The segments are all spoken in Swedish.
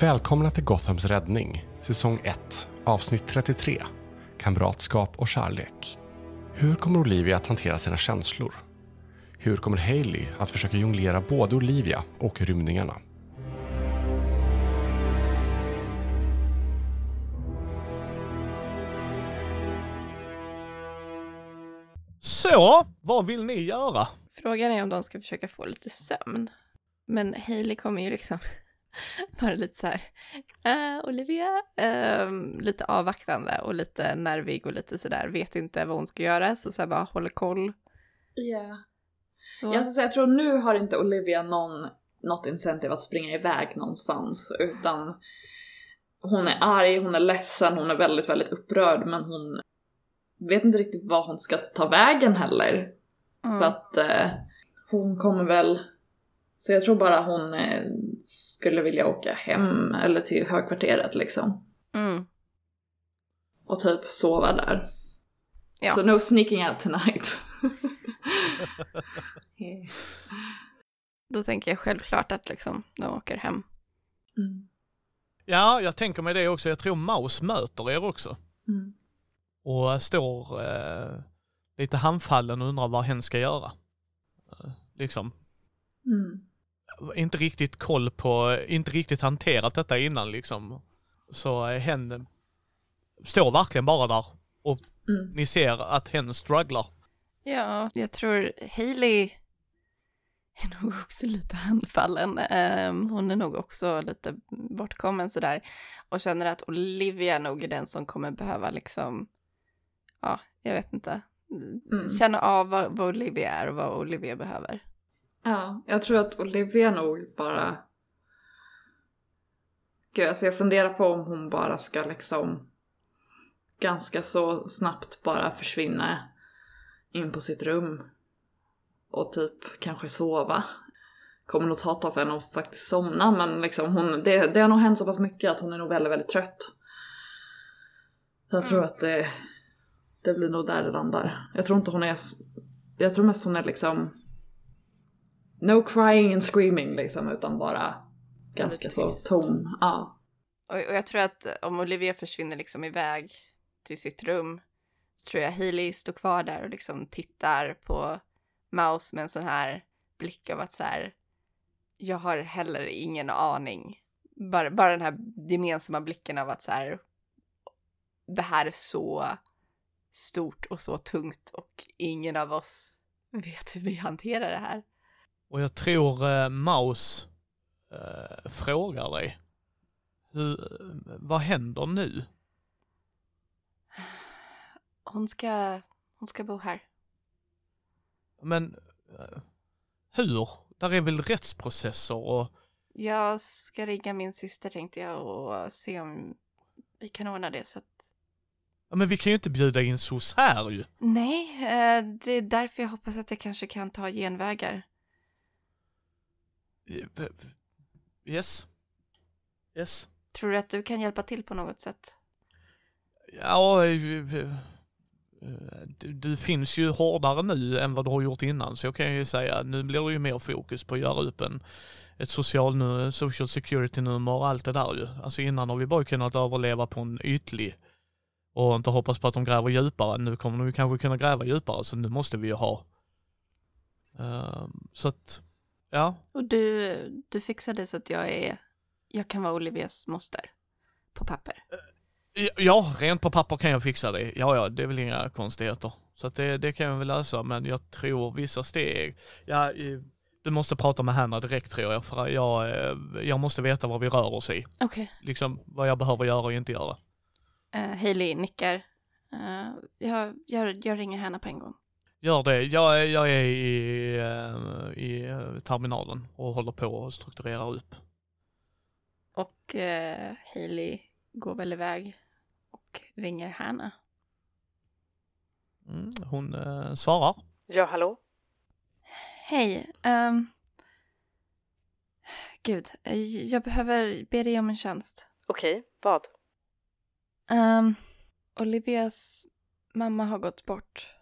Välkomna till Gothams räddning, säsong 1, avsnitt 33. Kamratskap och kärlek. Hur kommer Olivia att hantera sina känslor? Hur kommer Hailey att försöka jonglera både Olivia och rymningarna? Så, vad vill ni göra? Frågan är om de ska försöka få lite sömn. Men Hailey kommer ju liksom vara lite så här, uh, Olivia, uh, lite avvaktande och lite nervig och lite sådär, vet inte vad hon ska göra, så så bara håller koll. Ja. Yeah. Jag, säga, jag tror nu har inte Olivia någon, något incentiv att springa iväg någonstans, utan hon är arg, hon är ledsen, hon är väldigt, väldigt upprörd, men hon vet inte riktigt vad hon ska ta vägen heller. Mm. För att eh, hon kommer väl... Så jag tror bara hon eh, skulle vilja åka hem eller till högkvarteret liksom. Mm. Och typ sova där. Ja. Så no sneaking out tonight. Då tänker jag självklart att liksom de åker hem. Mm. Ja, jag tänker mig det också. Jag tror Maus möter er också. Mm och står eh, lite handfallen och undrar vad hen ska göra. Eh, liksom. Mm. Inte riktigt koll på, inte riktigt hanterat detta innan liksom. Så eh, hen står verkligen bara där och mm. ni ser att hen strugglar. Ja, jag tror Hailey är nog också lite handfallen. Um, hon är nog också lite bortkommen sådär. Och känner att Olivia nog är den som kommer behöva liksom ja, jag vet inte, mm. känna av vad, vad Olivia är och vad Olivia behöver. Ja, jag tror att Olivia nog bara... Gud, alltså jag funderar på om hon bara ska liksom ganska så snabbt bara försvinna in på sitt rum och typ kanske sova. Kommer nog ta tag för henne att faktiskt somna men liksom hon, det, det har nog hänt så pass mycket att hon är nog väldigt, väldigt trött. Så jag mm. tror att det, det blir nog där det landar. Jag tror inte hon är... Jag tror mest hon är liksom... No crying and screaming liksom, utan bara ganska så tom. Ja. Och, och jag tror att om Olivia försvinner liksom iväg till sitt rum så tror jag Hailey står kvar där och liksom tittar på Mouse med en sån här blick av att så här, jag har heller ingen aning. Bara, bara den här gemensamma blicken av att så här, det här är så stort och så tungt och ingen av oss vet hur vi hanterar det här. Och jag tror eh, Maus eh, frågar dig, hur, vad händer nu? Hon ska, hon ska bo här. Men eh, hur? Där är väl rättsprocesser och... Jag ska ringa min syster tänkte jag och se om vi kan ordna det så att Ja, men vi kan ju inte bjuda in SOS här ju. Nej, eh, det är därför jag hoppas att jag kanske kan ta genvägar. Yes. Yes. Tror du att du kan hjälpa till på något sätt? Ja, du, du, finns ju hårdare nu än vad du har gjort innan, så jag kan ju säga nu blir det ju mer fokus på att göra upp en, ett social, social security-nummer och allt det där ju. Alltså innan har vi bara kunnat överleva på en ytlig och inte hoppas på att de gräver djupare. Nu kommer de ju kanske kunna gräva djupare så nu måste vi ju ha. Uh, så att, ja. Och du, du fixade så att jag är, jag kan vara Olivias moster på papper? Uh, ja, rent på papper kan jag fixa det. Ja, ja, det är väl inga konstigheter. Så att det, det kan jag väl lösa, men jag tror vissa steg, ja, du måste prata med Hanna direkt tror jag, för jag, eh, jag måste veta vad vi rör oss i. Okej. Okay. Liksom vad jag behöver göra och inte göra. Uh, Hailey nickar. Uh, jag, jag, jag ringer henne på en gång. Gör det. Jag, jag är i, uh, i terminalen och håller på att strukturera upp. Och uh, Hailey går väl iväg och ringer Hanna. Mm, hon uh, svarar. Ja, hallå? Hej. Um, gud, jag behöver be dig om en tjänst. Okej, okay, vad? Um, Olivias mamma har gått bort.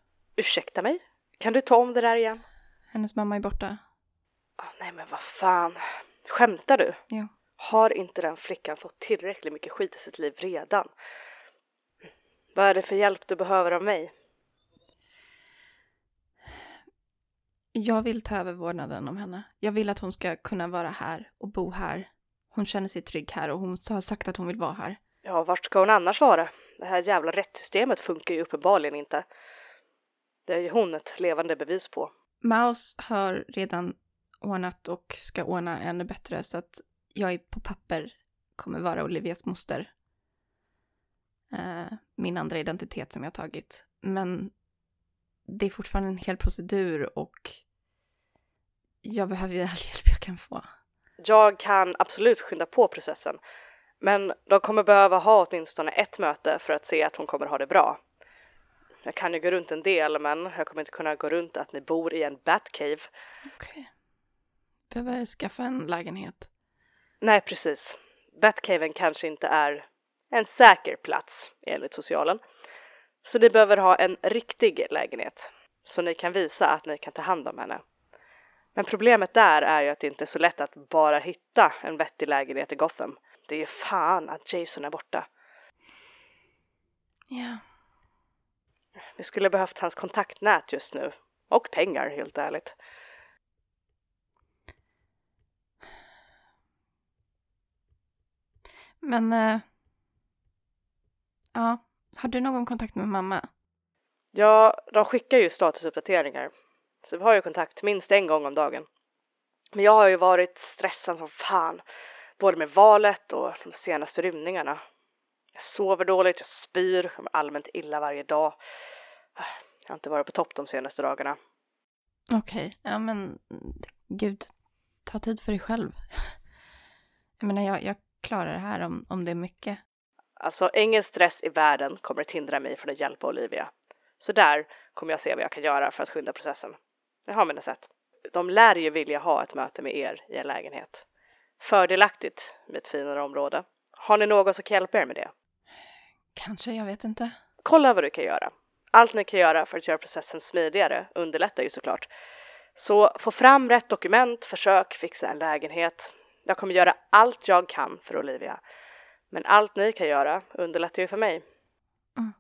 Ursäkta mig? Kan du ta om det där igen? Hennes mamma är borta. Oh, nej men vad fan. Skämtar du? Ja. Har inte den flickan fått tillräckligt mycket skit i sitt liv redan? Vad är det för hjälp du behöver av mig? Jag vill ta över vårdnaden om henne. Jag vill att hon ska kunna vara här och bo här. Hon känner sig trygg här och hon har sagt att hon vill vara här. Ja, vart ska hon annars vara? Det här jävla rättssystemet funkar ju uppenbarligen inte. Det är hon ett levande bevis på. Maus har redan ordnat och ska ordna ännu bättre så att jag är på papper kommer vara Olivias moster. Eh, min andra identitet som jag har tagit. Men det är fortfarande en hel procedur och jag behöver ju all hjälp jag kan få. Jag kan absolut skynda på processen, men de kommer behöva ha åtminstone ett möte för att se att hon kommer ha det bra. Jag kan ju gå runt en del, men jag kommer inte kunna gå runt att ni bor i en Batcave. Okej. Behöver skaffa en lägenhet. Nej, precis. Batcaven kanske inte är en säker plats enligt socialen. Så ni behöver ha en riktig lägenhet så ni kan visa att ni kan ta hand om henne. Men problemet där är ju att det inte är så lätt att bara hitta en vettig lägenhet i Gotham. Det är ju fan att Jason är borta. Ja. Vi skulle behövt hans kontaktnät just nu. Och pengar, helt ärligt. Men... eh, ja. Har du någon kontakt med mamma? Ja, de skickar ju statusuppdateringar. Så vi har ju kontakt minst en gång om dagen. Men jag har ju varit stressad som fan. Både med valet och de senaste rymningarna. Jag sover dåligt, jag spyr, jag mår allmänt illa varje dag. Jag har inte varit på topp de senaste dagarna. Okej. Ja, men gud. Ta tid för dig själv. Jag menar, jag, jag klarar det här om, om det är mycket. Alltså, ingen stress i världen kommer att hindra mig från att hjälpa Olivia. Så där kommer jag se vad jag kan göra för att skynda processen. Jag har mina sätt. De lär ju vilja ha ett möte med er i en lägenhet. Fördelaktigt med ett finare område. Har ni någon som kan hjälpa er med det? Kanske, jag vet inte. Kolla vad du kan göra. Allt ni kan göra för att göra processen smidigare underlättar ju såklart. Så få fram rätt dokument, försök fixa en lägenhet. Jag kommer göra allt jag kan för Olivia. Men allt ni kan göra underlättar ju för mig. Mm.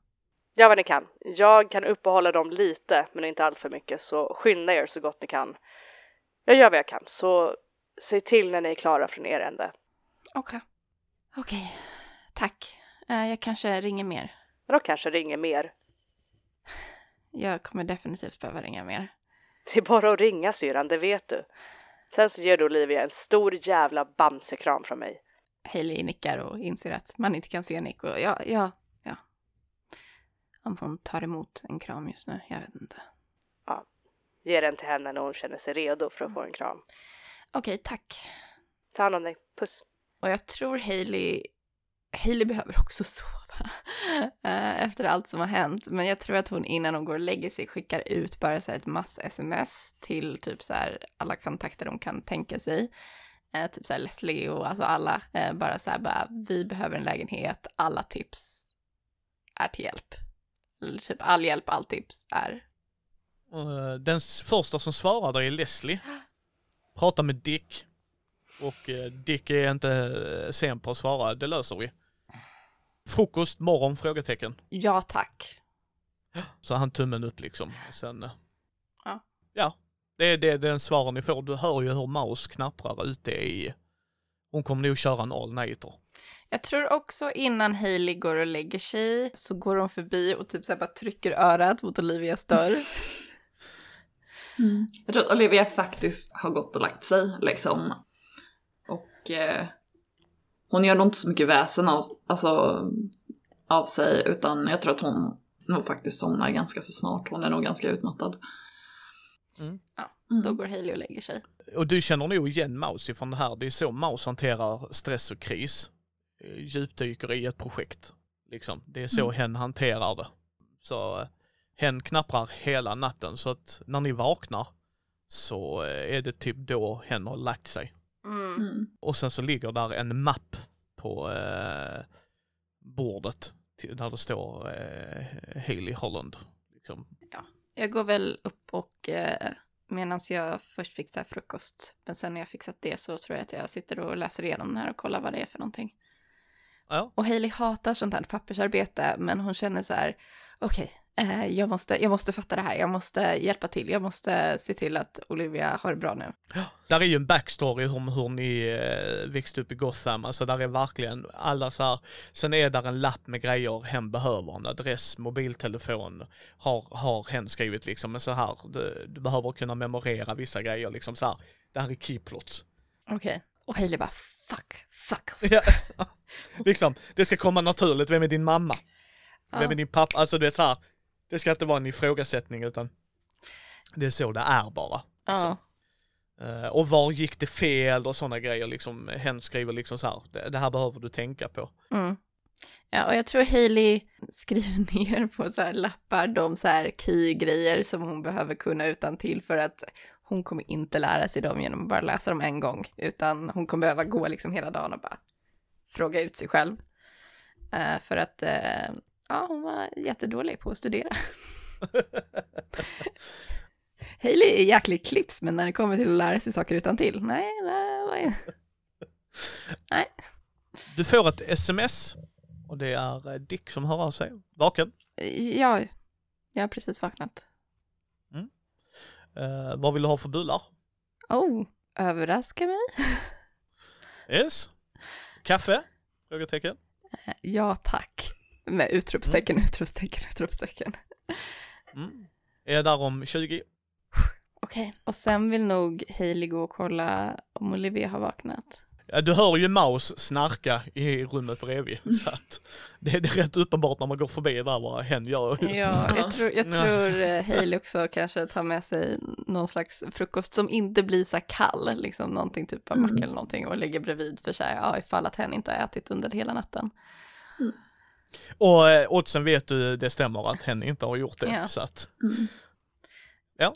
Gör vad ni kan. Jag kan uppehålla dem lite, men inte allt för mycket, så skynda er så gott ni kan. Jag gör vad jag kan, så säg till när ni är klara från er ände. Okej. Okej. Tack. Eh, jag kanske ringer mer. De kanske ringer mer. Jag kommer definitivt behöva ringa mer. Det är bara att ringa syrran, det vet du. Sen så ger du Olivia en stor jävla bamsekram från mig. Hailey nickar och inser att man inte kan se Nick. Och ja, ja, ja. Om hon tar emot en kram just nu, jag vet inte. Ge den till henne när hon känner sig redo för att få en kram. Okej, tack. Ta hand om dig, puss. Och jag tror Hailey, Hailey behöver också sova eh, efter allt som har hänt. Men jag tror att hon innan hon går och lägger sig skickar ut bara så här ett mass-sms till typ så här alla kontakter de kan tänka sig. Eh, typ så här Leslie och alltså alla. Eh, bara så här bara, vi behöver en lägenhet, alla tips är till hjälp. Eller typ all hjälp, all tips är. Eh, den första som svarade är Leslie. Prata med Dick. Och eh, Dick är inte sen på att svara, det löser vi. Frukost, morgon, frågetecken. Ja tack. Så han tummen upp liksom. Sen, eh, Ja. Ja, det är, det är den svaren ni får. Du hör ju hur Maus knapprar ute i... Hon kommer nog köra en all-nighter. Jag tror också innan Hailey går och lägger sig så går hon förbi och typ så bara trycker örat mot Olivias dörr. Jag tror att Olivia faktiskt har gått och lagt sig liksom. Och eh, hon gör nog inte så mycket väsen av, alltså, av sig utan jag tror att hon nog faktiskt somnar ganska så snart. Hon är nog ganska utmattad. Ja, Mm. då går Hailey och lägger sig. Och du känner nog igen Maus ifrån det här. Det är så Maus hanterar stress och kris. Eh, Djupdyker i ett projekt. Liksom. Det är så Mm. hen hanterar det. Så eh, hen knapprar hela natten så att när ni vaknar så eh, är det typ då hen har lagt sig. Mm. Mm. Och sen så ligger där en mapp på eh, bordet till, där det står eh, Haley Holland. Liksom. Jag går väl upp och eh, medan jag först fixar frukost. Men sen när jag fixat det så tror jag att jag sitter och läser igenom den här och kollar vad det är för någonting. Ja. Och Hailey hatar sånt här pappersarbete, men hon känner så här, okej, eh, jag, måste, jag måste fatta det här, jag måste hjälpa till, jag måste se till att Olivia har det bra nu. Där är ju en backstory om hur ni eh, växte upp i Gotham, alltså där är verkligen alla så här, sen är där en lapp med grejer hen behöver, en adress, mobiltelefon, har, har hen skrivit liksom, men så här, du, du behöver kunna memorera vissa grejer liksom så här, det här är keyplots. Okej. Och Hailey bara, fuck, fuck. Ja. liksom, det ska komma naturligt, vem är din mamma? Vem är din pappa? Alltså du vet så här, det ska inte vara en ifrågasättning utan det är så det är bara. Ja. Eh, och var gick det fel och sådana grejer liksom. Hen skriver liksom så här, det, här behöver du tänka på. Mm. Ja, och jag tror Hailey skriver ner på så här lappar de så här key-grejer som hon behöver kunna utan till för att hon kommer inte lära sig dem genom att bara läsa dem en gång, utan hon kommer behöva gå liksom hela dagen och bara fråga ut sig själv. Eh, för att, eh, ja, hon var jättedålig på att studera. Hailey är jäkligt clips, men när det kommer till att lära sig saker utan till, nej, var... nej. Du får ett sms och det är eh, Dick som hör av sig, vaken. Ja, jag har precis vaknat. Uh, vad vill du ha för bullar? Oh, överraska mig? Yes. Kaffe? Frågetecken. Ja, tack. Med utropstecken, utropstecken, utropstecken. Mm. Är där om 20. Okej, och sen vill nog Hailey gå och kolla om Olivia har vaknat. Ja, du hör ju Maus snarka i rummet bredvid. Så att det, är rätt uppenbart när man går förbi där vad hen gör. Ja, jag tror, jag Ja. tror eh, Hailey också kanske tar med sig någon slags frukost som inte blir så kall, liksom någonting typ av macka Mm. eller någonting och lägger bredvid för sig, ja, ifall att hen inte har ätit under hela natten. Och eh, oddsen vet du, det stämmer att hen inte har gjort det. Ja. Så att, Mm.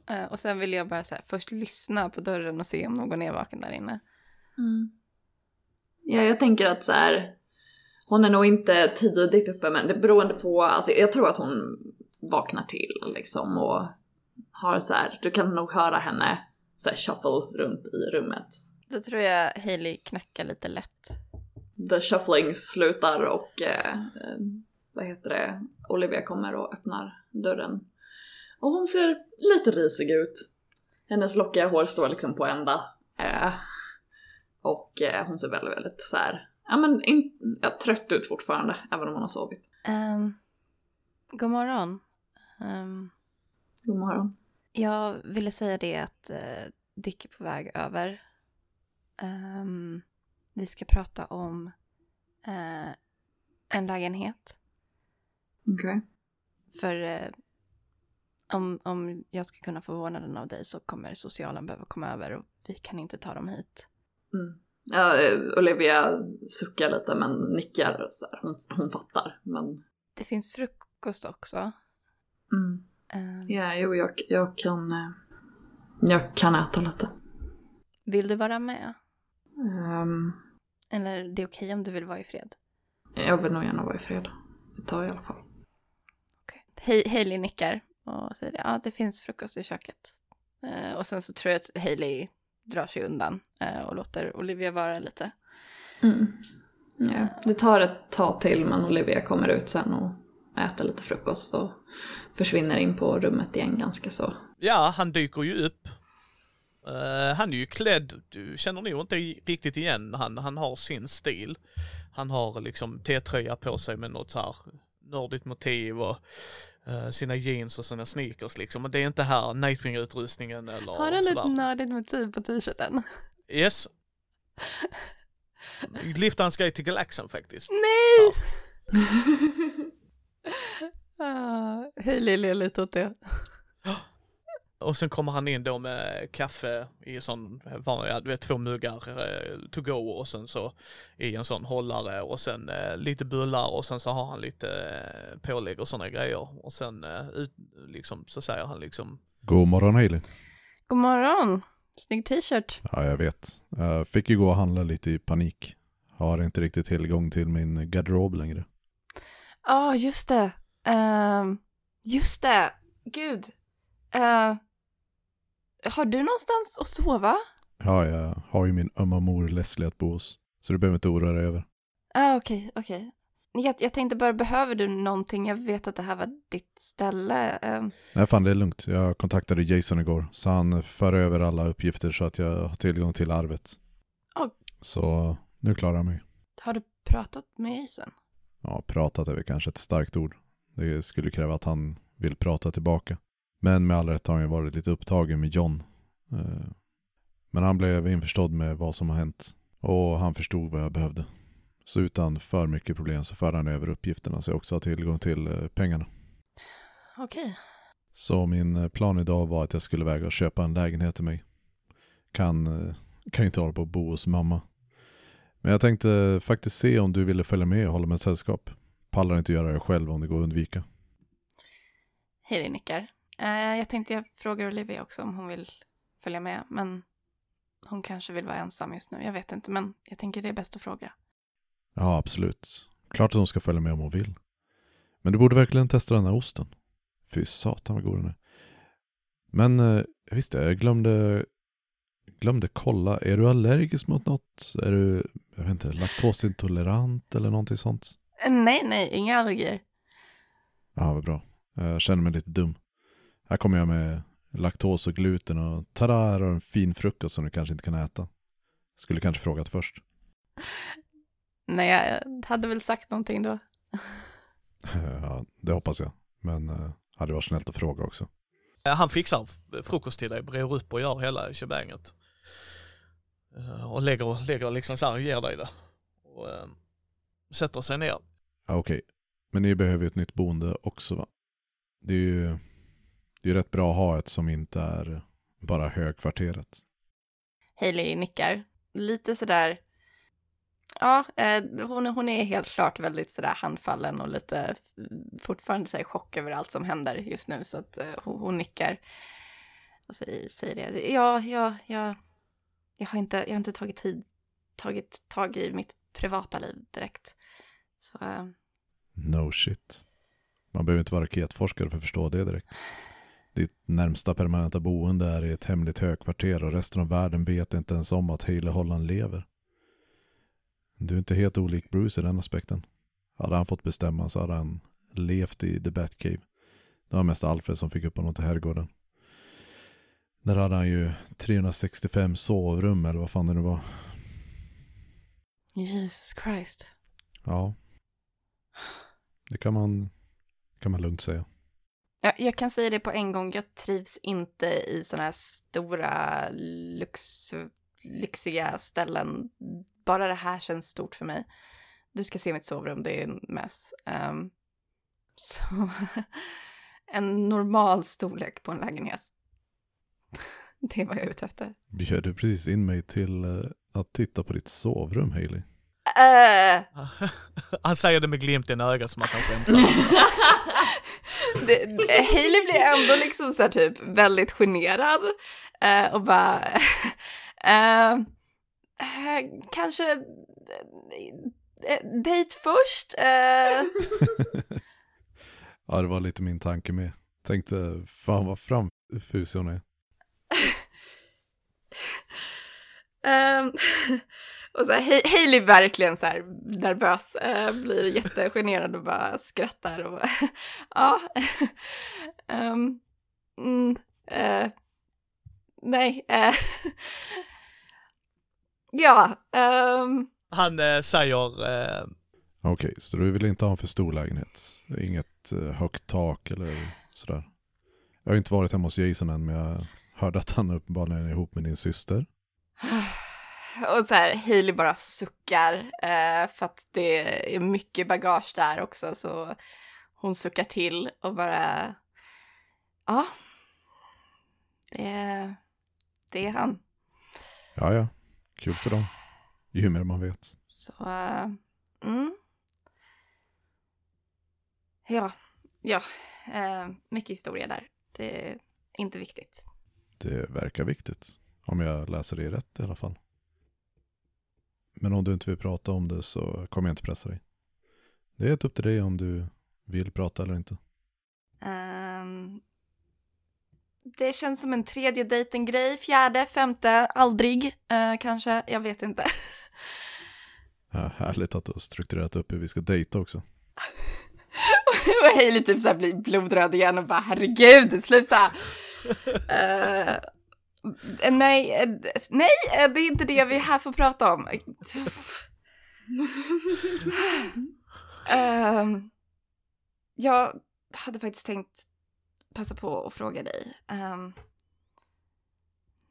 Eh, och sen vill jag bara så här, först lyssna på dörren och se om någon är vaken där inne. Mm. Ja, jag tänker att så här, hon är nog inte tidigt uppe, men det beroende på, alltså jag tror att hon vaknar till liksom och har så här, du kan nog höra henne så här shuffle runt i rummet. Då tror jag Hailey knackar lite lätt. The shuffling slutar och, eh, eh, vad heter det, Olivia kommer och öppnar dörren. Och hon ser lite risig ut. Hennes lockiga hår står liksom på ända. Eh, och eh, hon ser väldigt, väldigt så här, ja men in, ja, trött ut fortfarande, även om hon har sovit. Um, god morgon. Ehm, God morgon. jag ville säga det att uh, Dick är på väg över. Ehm, vi ska prata om eh, en lägenhet. Okej. För eh, om, om jag ska kunna få vårdnaden av dig så kommer socialen behöva komma över och vi kan inte ta dem hit. Mm. Ja, eh, Olivia suckar lite men nickar så här. Hon, hon fattar. Men... Det finns frukost också. Mm. Ehm, Ja, jo, jag, jag kan... eh, Jag kan äta lite. Vill du vara med? Ehm, Eller det är okej om du vill vara i fred? jag vill nog gärna vara i fred. Ett tag i alla fall. Hej, Hailey nickar och säger ja det finns frukost i köket. Eh, och sen så tror jag att Hailey drar sig undan eh, och låter Olivia vara lite. Mm. Ja, det tar ett tag till men Olivia kommer ut sen och äter lite frukost och försvinner in på rummet igen ganska så. Ja, han dyker ju upp. Eh, han är ju klädd, du känner nog inte riktigt igen han, han har sin stil. Han har liksom T-tröja på sig med något så här nördigt motiv och eh, sina jeans och sina sneakers liksom. Men det är inte här Nightwing-utrustningen eller Har den ett nördigt motiv på t-shirten? Yes. Liftans grej till Galaxen faktiskt. Nej! ah, Hailey ler lite åt det. Och sen kommer han in då med kaffe i en sån, ja, du vet två muggar eh, to go och sen så i en sån hållare och sen eh, lite bullar och sen så har han lite eh, pålägg och sådana grejer och sen eh, ut, liksom så säger han liksom God morgon Hailey. God morgon! Snygg t-shirt. Ja, jag vet. Jag fick ju gå och handla lite i panik. Har inte riktigt tillgång till min garderob längre. Ja, just det. Ehm, just det. Gud. Uh, har du någonstans att sova? Ja, jag har ju min ömma mor Leslie att bo hos. Så du behöver inte oroa dig över. Ah, okej, okej. Jag, jag tänkte bara, behöver du någonting? Jag vet att det här var ditt ställe. Ehm, Nej fan det är lugnt. Jag kontaktade Jason igår. Så han för över alla uppgifter så att jag har tillgång till arvet. Ja. Så nu klarar jag mig. har du pratat med Jason? Ja, pratat är väl kanske ett starkt ord. Det skulle kräva att han vill prata tillbaka. Men med all rätt har han ju varit lite upptagen med John. Eh, Men han blev införstådd med vad som har hänt. Och han förstod vad jag behövde. Så utan för mycket problem så förde han över uppgifterna så jag också har tillgång till eh, pengarna. Okej. Så min eh, plan idag var att jag skulle väga och köpa en lägenhet till mig. Kan, kan inte hålla på och bo hos mamma. Men jag tänkte faktiskt se om du ville följa med och hålla med sällskap. Pallar inte göra det själv om det går att undvika. Hailey nickar. Eh, jag tänkte jag frågar Olivia också om hon vill följa med, men hon kanske vill vara ensam just nu. Jag vet inte, men jag tänker det är bäst att fråga. Ja, absolut. Klart att hon ska följa med om hon vill. Men du borde verkligen testa den här osten. Fy satan vad god den är. Men eh, visst jag glömde, glömde kolla. Är du allergisk mot något? Är du, jag vet inte, laktosintolerant eller någonting sånt? Eh, nej, nej, inga allergier. Ja, vad bra. Jag känner mig lite dum. Här kommer jag med laktos och gluten och tada, här har du en fin frukost som du kanske inte kan äta. Skulle kanske frågat först. Nej, jag hade väl sagt någonting då. Ja, det hoppas jag. Men eh, hade varit snällt att fråga också. Han fixar frukost till dig, brer upp och gör hela shebanget. Eh, Och lägger, lägger liksom så här, ger dig det. Och eh, sätter sig ner. Ja, Okej, men ni behöver ju ett nytt boende också va? Det är ju det är ju rätt bra att ha ett som inte är bara högkvarteret. Hailey nickar. Lite sådär, ja, eh, hon, hon är helt klart väldigt sådär handfallen och lite fortfarande så i chock över allt som händer just nu, så att eh, hon, hon nickar och säger, säger det. Ja, ja, ja, jag har inte, jag har inte tagit tid, tagit tag i mitt privata liv direkt. Så, eh, No shit. Man behöver inte vara raketforskare för att förstå det direkt. Ditt närmsta permanenta boende är i ett hemligt högkvarter och resten av världen vet inte ens om att Haley Holland lever. Du är inte helt olik Bruce i den aspekten. Hade han fått bestämma så hade han levt i The Batcave. Det var mest Alfred som fick upp honom till herrgården. Där hade han ju 365 sovrum eller vad fan det nu var. Jesus Christ. Ja. Det kan man, kan man lugnt säga. Jag, jag kan säga det på en gång, jag trivs inte i sådana här stora lux, lyxiga ställen. Bara det här känns stort för mig. Du ska se mitt sovrum, det är en mess. Um, så en normal storlek på en lägenhet. Det är vad jag är ute efter. Bjöd du precis in mig till eh, att titta på ditt sovrum, Hailey? Äh, Han säger det med glimten i ögat som att han skämtar. det, det- Hailey blir ändå liksom så här typ väldigt generad eh, och bara eh, kanske dejt först. Ja, det var lite min tanke med. Tänkte, fan vad framfusig hon är. ehm, och så här, Hay- Hailey verkligen så här nervös, eh, blir jättegenerad och bara skrattar och ja. Ehm, mm, eh, nej. eh, ja. ehm, Han eh, säger, eh, Okej, så du vill inte ha en för stor lägenhet? Inget eh, högt tak eller sådär? Jag har inte varit hemma hos Jason än, men jag hörde att han uppenbarligen är ihop med din syster. Och så här, Hailey bara suckar eh, för att det är mycket bagage där också så hon suckar till och bara ja, det är, det är han. Ja, ja, kul för dem. Ju mer man vet. Så, eh, mm. Ja, ja, eh, mycket historia där. Det är inte viktigt. Det verkar viktigt. Om jag läser det rätt i alla fall. Men om du inte vill prata om det så kommer jag inte pressa dig. Det är helt upp till dig om du vill prata eller inte. Ehm, det känns som en tredje dejten-grej, fjärde, femte, aldrig eh, kanske, jag vet inte. Ja, härligt att du har strukturerat upp hur vi ska dejta också. och Hailey typ såhär blir blodröd igen och bara herregud, sluta! Eh, Eh, nej, eh, nej, eh, det är inte det vi är här för att prata om. um, jag hade faktiskt tänkt passa på att fråga dig. Um,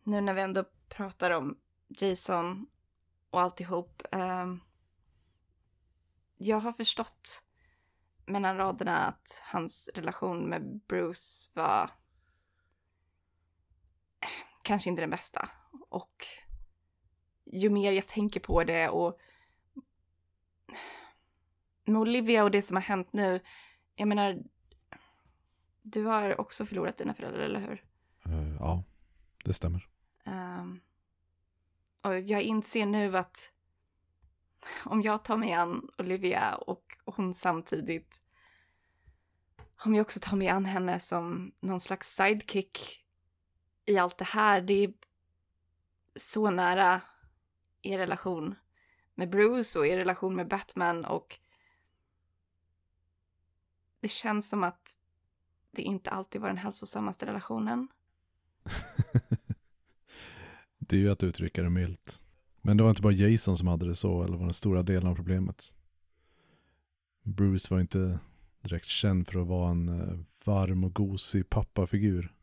nu när vi ändå pratar om Jason och alltihop. Um, jag har förstått mellan raderna att hans relation med Bruce var kanske inte den bästa. Och ju mer jag tänker på det och med Olivia och det som har hänt nu, jag menar, du har också förlorat dina föräldrar, eller hur? Eh, ja, det stämmer. Ehm, och jag inser nu att om jag tar mig an Olivia och hon samtidigt, om jag också tar mig an henne som någon slags sidekick i allt det här, det är så nära er relation med Bruce och er relation med Batman och det känns som att det inte alltid var den hälsosammaste relationen. det är ju att uttrycka det milt. Men det var inte bara Jason som hade det så, eller var den stora delen av problemet. Bruce var inte direkt känd för att vara en eh, varm och gosig pappafigur.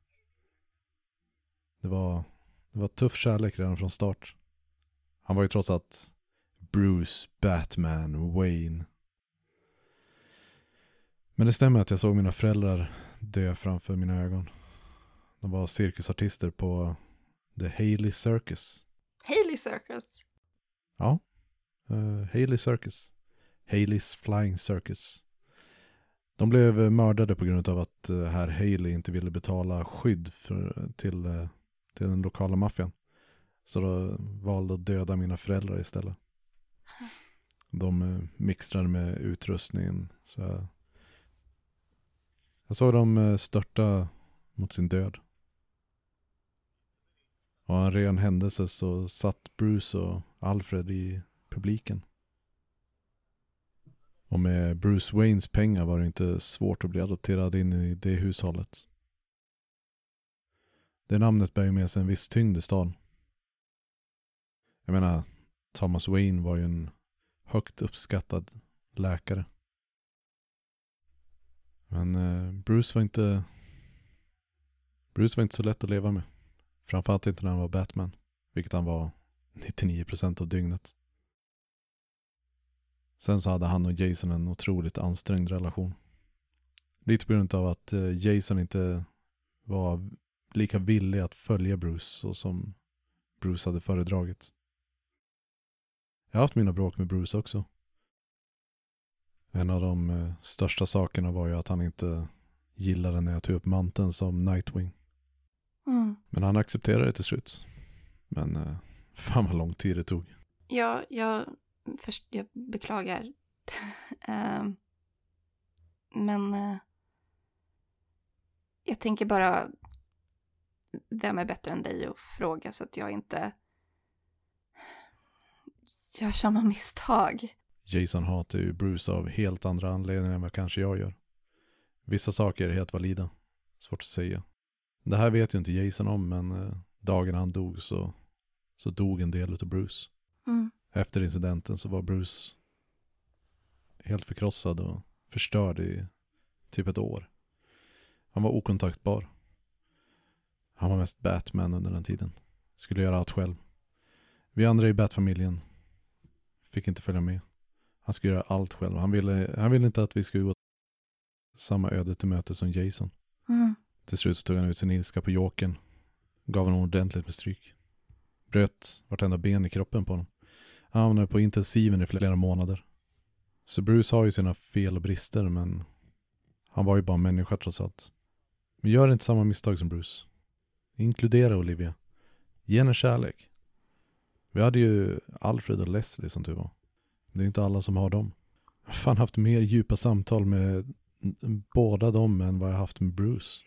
Det var, det var tuff kärlek redan från start. Han var ju trots allt Bruce, Batman, Wayne. Men det stämmer att jag såg mina föräldrar dö framför mina ögon. De var cirkusartister på The Haley Circus. Haley Circus. Ja, uh, Haley Circus. Haleys Flying Circus. De blev eh, mördade på grund av att uh, herr Haley inte ville betala skydd för, till, uh, till den lokala maffian. Så då valde att döda mina föräldrar istället. De eh, mixtrade med utrustningen. Så jag, jag såg dem eh, störta mot sin död. Och av en ren händelse så satt Bruce och Alfred i publiken. Och med Bruce Waynes pengar var det inte svårt att bli adopterad in i det hushållet. Det namnet bär ju med sig en viss tyngd i stan. Jag menar, Thomas Wayne var ju en högt uppskattad läkare. Men eh, Bruce var inte Bruce var inte så lätt att leva med. Framförallt inte när han var Batman. Vilket han var 99% av dygnet. Sen så hade han och Jason en otroligt ansträngd relation. Lite på grund av att eh, Jason inte var lika villig att följa Bruce så som Bruce hade föredragit. Jag har haft mina bråk med Bruce också. En av de eh, största sakerna var ju att han inte gillade när jag tog upp manteln som Nightwing. Mm. Men han accepterade det till slut. Men eh, fan vad lång tid det tog. Ja, jag, först, jag beklagar. Ehm, men eh, jag tänker bara, vem är bättre än dig att fråga så att jag inte gör samma misstag. Jason hatar ju Bruce av helt andra anledningar än vad kanske jag gör. Vissa saker är helt valida. Svårt att säga. Det här vet ju inte Jason om, men eh, dagen han dog så, så dog en del av Bruce. Mm. Efter incidenten så var Bruce helt förkrossad och förstörd i typ ett år. Han var okontaktbar. Han var mest Batman under den tiden. Skulle göra allt själv. Vi andra i Bat-familjen fick inte följa med. Han skulle göra allt själv. Han ville, han ville inte att vi skulle gå samma öde till möte som Jason. Mm. Till slut så tog han ut sin ilska på Jokern. Gav honom ordentligt med stryk. Bröt vartenda ben i kroppen på honom. Han hamnade på intensiven i flera månader. Så Bruce har ju sina fel och brister men han var ju bara en människa trots allt. Men gör inte samma misstag som Bruce. Inkludera Olivia. Ge henne kärlek. Vi hade ju Alfred och Leslie som tur var. Det är inte alla som har dem. Jag har fan haft mer djupa samtal med båda dem än vad jag haft med Bruce.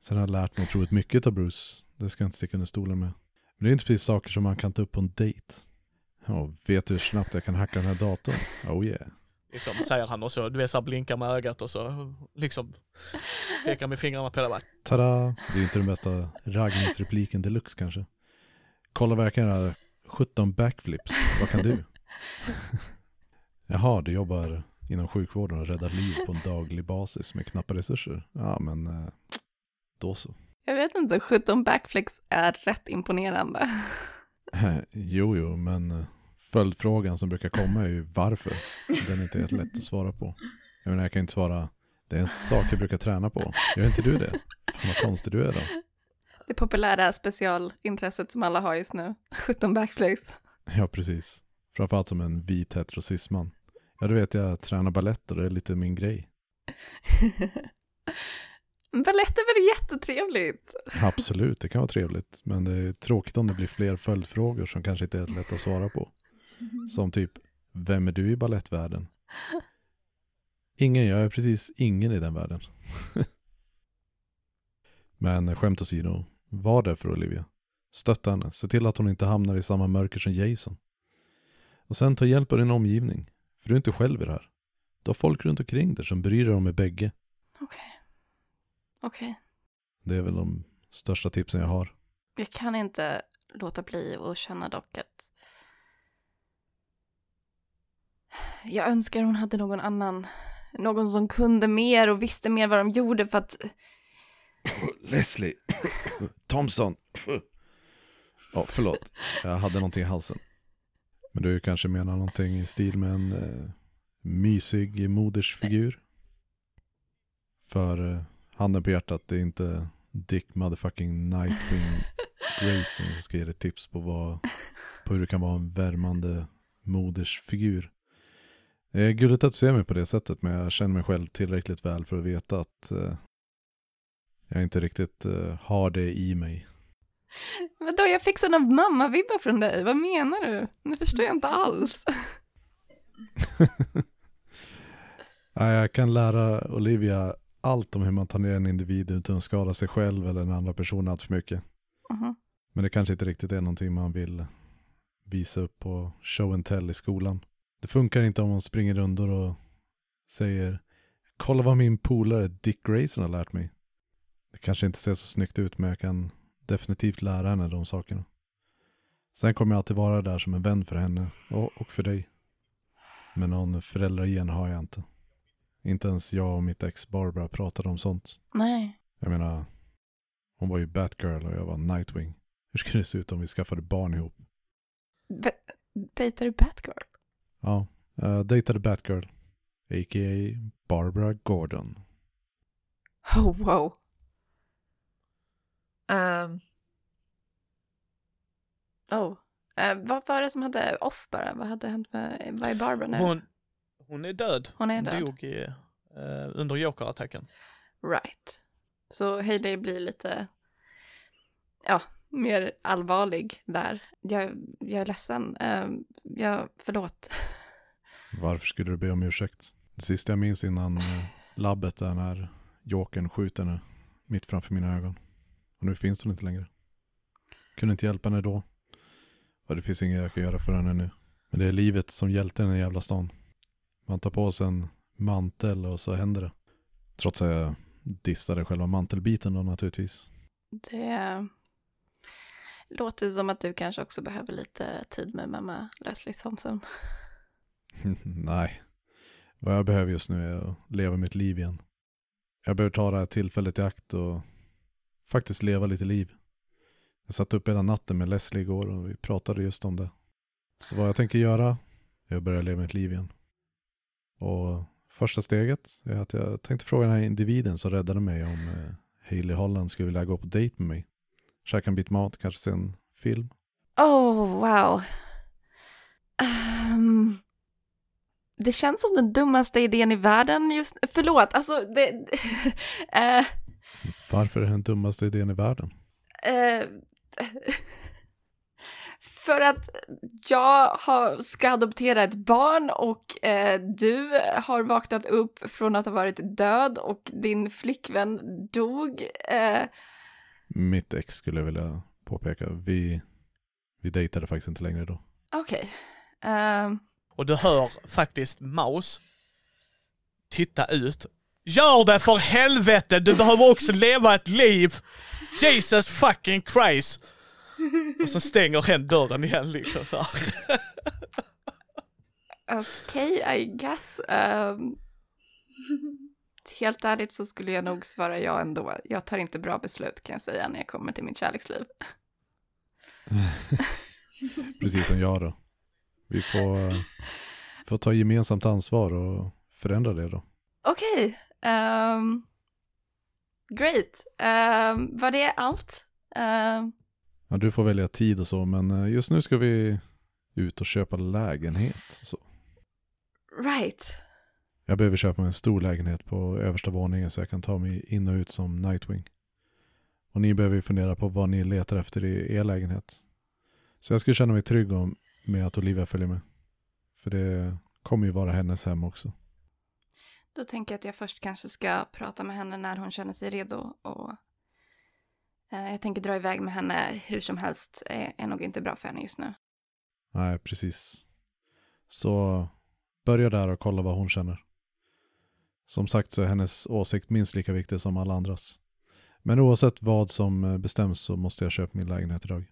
Sen har jag lärt mig otroligt mycket av Bruce. Det ska jag inte sticka under stolen med. Men det är inte precis saker som man kan ta upp på en dejt. Ja, vet du hur snabbt jag kan hacka den här datorn? Oh yeah. Liksom säger han och så, du vet så här, blinkar med ögat och så liksom pekar med fingrarna på det bara. Tada! Det är inte den bästa raggningsrepliken deluxe kanske. Kolla kan göra 17 backflips. Vad kan du? Jaha, du jobbar inom sjukvården och räddar liv på en daglig basis med knappa resurser. Ja, men eh, då så. Jag vet inte, 17 backflicks är rätt imponerande. jo, jo, men eh, följdfrågan som brukar komma är ju varför. Den är inte helt lätt att svara på. Jag menar, jag kan ju inte svara, det är en sak jag brukar träna på. Gör inte du det? Fan vad konstig du är då. Det populära specialintresset som alla har just nu. 17 backflicks. Ja, precis. Framförallt som en vit heterosisman. Ja, du vet, jag tränar balett och det är lite min grej. Balett är väl jättetrevligt? Absolut, det kan vara trevligt. Men det är tråkigt om det blir fler följdfrågor som kanske inte är lätt att svara på. Som typ, vem är du i ballettvärlden? Ingen, jag är precis ingen i den världen. Men skämt åsido, var det för Olivia. Stötta henne, se till att hon inte hamnar i samma mörker som Jason. Och sen ta hjälp av din omgivning, för du är inte själv i det här. Du har folk runt omkring dig som bryr dig om er bägge. Okej. Okej. Det är väl de största tipsen jag har. Jag kan inte låta bli att känna dock att jag önskar hon hade någon annan, någon som kunde mer och visste mer vad de gjorde för att Leslie Thompson. Ja, förlåt. Jag hade någonting i halsen. Men du kanske menar någonting i stil med en eh, mysig modersfigur? För eh, handen på hjärtat, det är inte Dick motherfucking Nightwing Grayson som ska ge dig tips på, vad, på hur du kan vara en värmande modersfigur. Det är gulligt att du ser mig på det sättet, men jag känner mig själv tillräckligt väl för att veta att eh, jag inte riktigt eh, har det i mig. Vadå, jag fick sådana mamma-vibbar från dig, vad menar du? Det förstår jag inte alls. Ja, jag kan lära Olivia allt om hur man tar ner en individ utan att skada sig själv eller den andra personen allt för mycket. Mhm. Men det kanske inte riktigt är någonting man vill visa upp på show and tell i skolan. Det funkar inte om man springer rundor och säger kolla vad min polare Dick Grayson har lärt mig. Det kanske inte ser så snyggt ut men jag kan definitivt lära henne de sakerna. Sen kommer jag alltid vara där som en vän för henne och, och för dig. Men någon föräldragen har jag inte. Inte ens jag och mitt ex Barbara pratade om sånt. Nej. Jag menar, hon var ju Batgirl och jag var Nightwing. Hur skulle det se ut om vi skaffade barn ihop? Be- dejtar du Batgirl? Ja, jag dejtade Batgirl. A.k.a. Barbara Gordon. Oh, wow. Ehm, Oh. Eh, vad var det som hade off bara? Vad hade hänt med, vad är Barbara nu? Hon, hon är död. Hon är Hon död. dog i, eh, under Joker-attacken. Right. Så Hailey blir lite, ja, mer allvarlig där. Jag, jag är ledsen. Uh, jag, förlåt. Varför skulle du be om ursäkt? Det sista jag minns innan eh, labbet är när Jokern skjuter henne mitt framför mina ögon. Och nu finns hon inte längre. Kunde inte hjälpa henne då. Och det finns inget jag kan göra för henne nu. Men det är livet som hjälte den här jävla stan. Man tar på sig en mantel och så händer det. Trots att jag dissade själva mantelbiten då naturligtvis. Det låter som att du kanske också behöver lite tid med mamma Leslie Thompson. Nej. Vad jag behöver just nu är att leva mitt liv igen. Jag behöver ta det här tillfället i akt och faktiskt leva lite liv. Jag satt upp hela natten med Leslie igår och vi pratade just om det. Så vad jag tänker göra är att börja leva mitt liv igen. Och första steget är att jag tänkte fråga den här individen som räddade mig om eh, Hailey Holland skulle vilja gå på dejt med mig. Käka en bit mat, kanske se en film. Oh, wow. Ehm, det känns som den dummaste idén i världen just Förlåt, alltså det... eh, Varför är det den dummaste idén i världen? eh, för att jag har, ska adoptera ett barn och eh, du har vaknat upp från att ha varit död och din flickvän dog. Eh, Mitt ex skulle jag vilja påpeka. Vi, vi dejtade faktiskt inte längre då. Okej. Ehm, Och du hör faktiskt Maus titta ut. Gör det för helvete! Du behöver också leva ett liv! Jesus fucking Christ! Och så stänger hen dörren igen liksom så. Okej, I guess. Ehm, helt ärligt så skulle jag nog svara ja ändå. Jag tar inte bra beslut kan jag säga när jag kommer till mitt kärleksliv. Precis som jag då. Vi får, eh, får ta gemensamt ansvar och förändra det då. Okej. ehm, great. Um, var det allt? Ehm, Ja, du får välja tid och så, men eh, just nu ska vi ut och köpa lägenhet. Så. right. Jag behöver köpa mig en stor lägenhet på översta våningen så jag kan ta mig in och ut som Nightwing. Och ni behöver ju fundera på vad ni letar efter i er lägenhet. Så jag skulle känna mig trygg om, med att Olivia följer med. För det kommer ju vara hennes hem också. Då tänker jag att jag först kanske ska prata med henne när hon känner sig redo och eh, jag tänker dra iväg med henne hur som helst är, är nog inte bra för henne just nu. Nej, precis. Så börja där och kolla vad hon känner. Som sagt så är hennes åsikt minst lika viktig som alla andras. Men oavsett vad som eh, bestäms så måste jag köpa min lägenhet idag.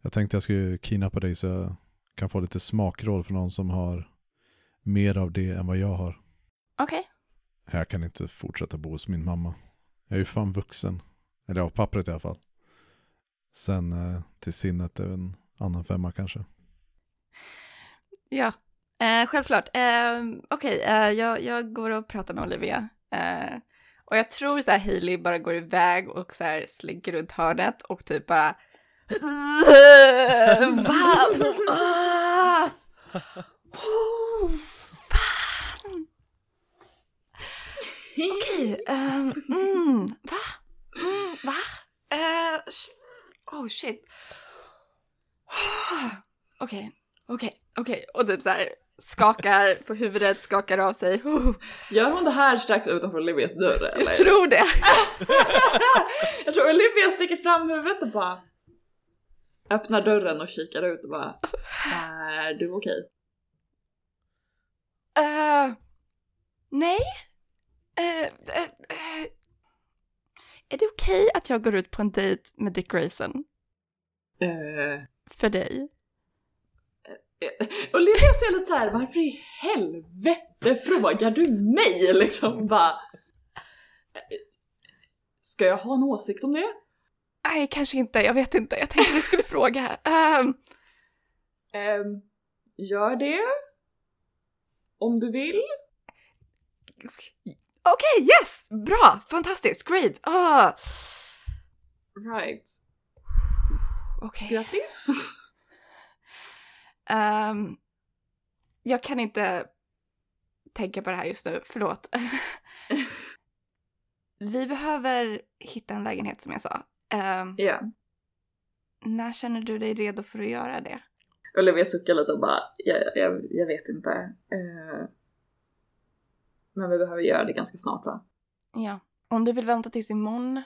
Jag tänkte jag skulle kidnappa dig så jag kan få lite smakråd från någon som har mer av det än vad jag har. Okej. Jag kan inte fortsätta bo hos min mamma. Jag är ju fan vuxen. Eller ja, pappret i alla fall. Sen eh, till sinnet är en annan femma kanske. Ja, eh, självklart. Eh, Okej, eh, jag, jag går och pratar med Olivia. Eh, och jag tror så här Hailey bara går iväg och så här slinker runt hörnet och typ bara... Va? Oh, fan! Okej, ehm, mm, va? Mm, va? Uh, oh shit. Okej, okej, okej. Och typ så här skakar på huvudet, skakar av sig. Oh, Gör hon det här strax utanför Olivias dörr eller? jag tror det. Jag tror Olivia sticker fram huvudet och bara öppnar dörren och kikar ut och bara Är du okej? Eh, nej. Eh, eh, eh. Är det okej att jag går ut på en dejt med Dick Grayson? För dig? Olivia ser lite så här, varför i helvete frågar du mig liksom? Bara, eh, Ska jag ha en åsikt om det? Nej, kanske inte. Jag vet inte. Jag tänkte du skulle fråga. Ehm, Ehm, gör det. Om du vill. Okej, yes! Bra! Fantastiskt! Great! Ah, Right. Okej. Grattis. Ehm, jag kan inte tänka på det här just nu, förlåt. Vi behöver hitta en lägenhet som jag sa. Ehm, Ja. när känner du dig redo för att göra det? Olivia suckar lite och bara, jag, jag, jag vet inte. Eh, men vi behöver göra det ganska snart va? Ja. Om du vill vänta tills imorgon,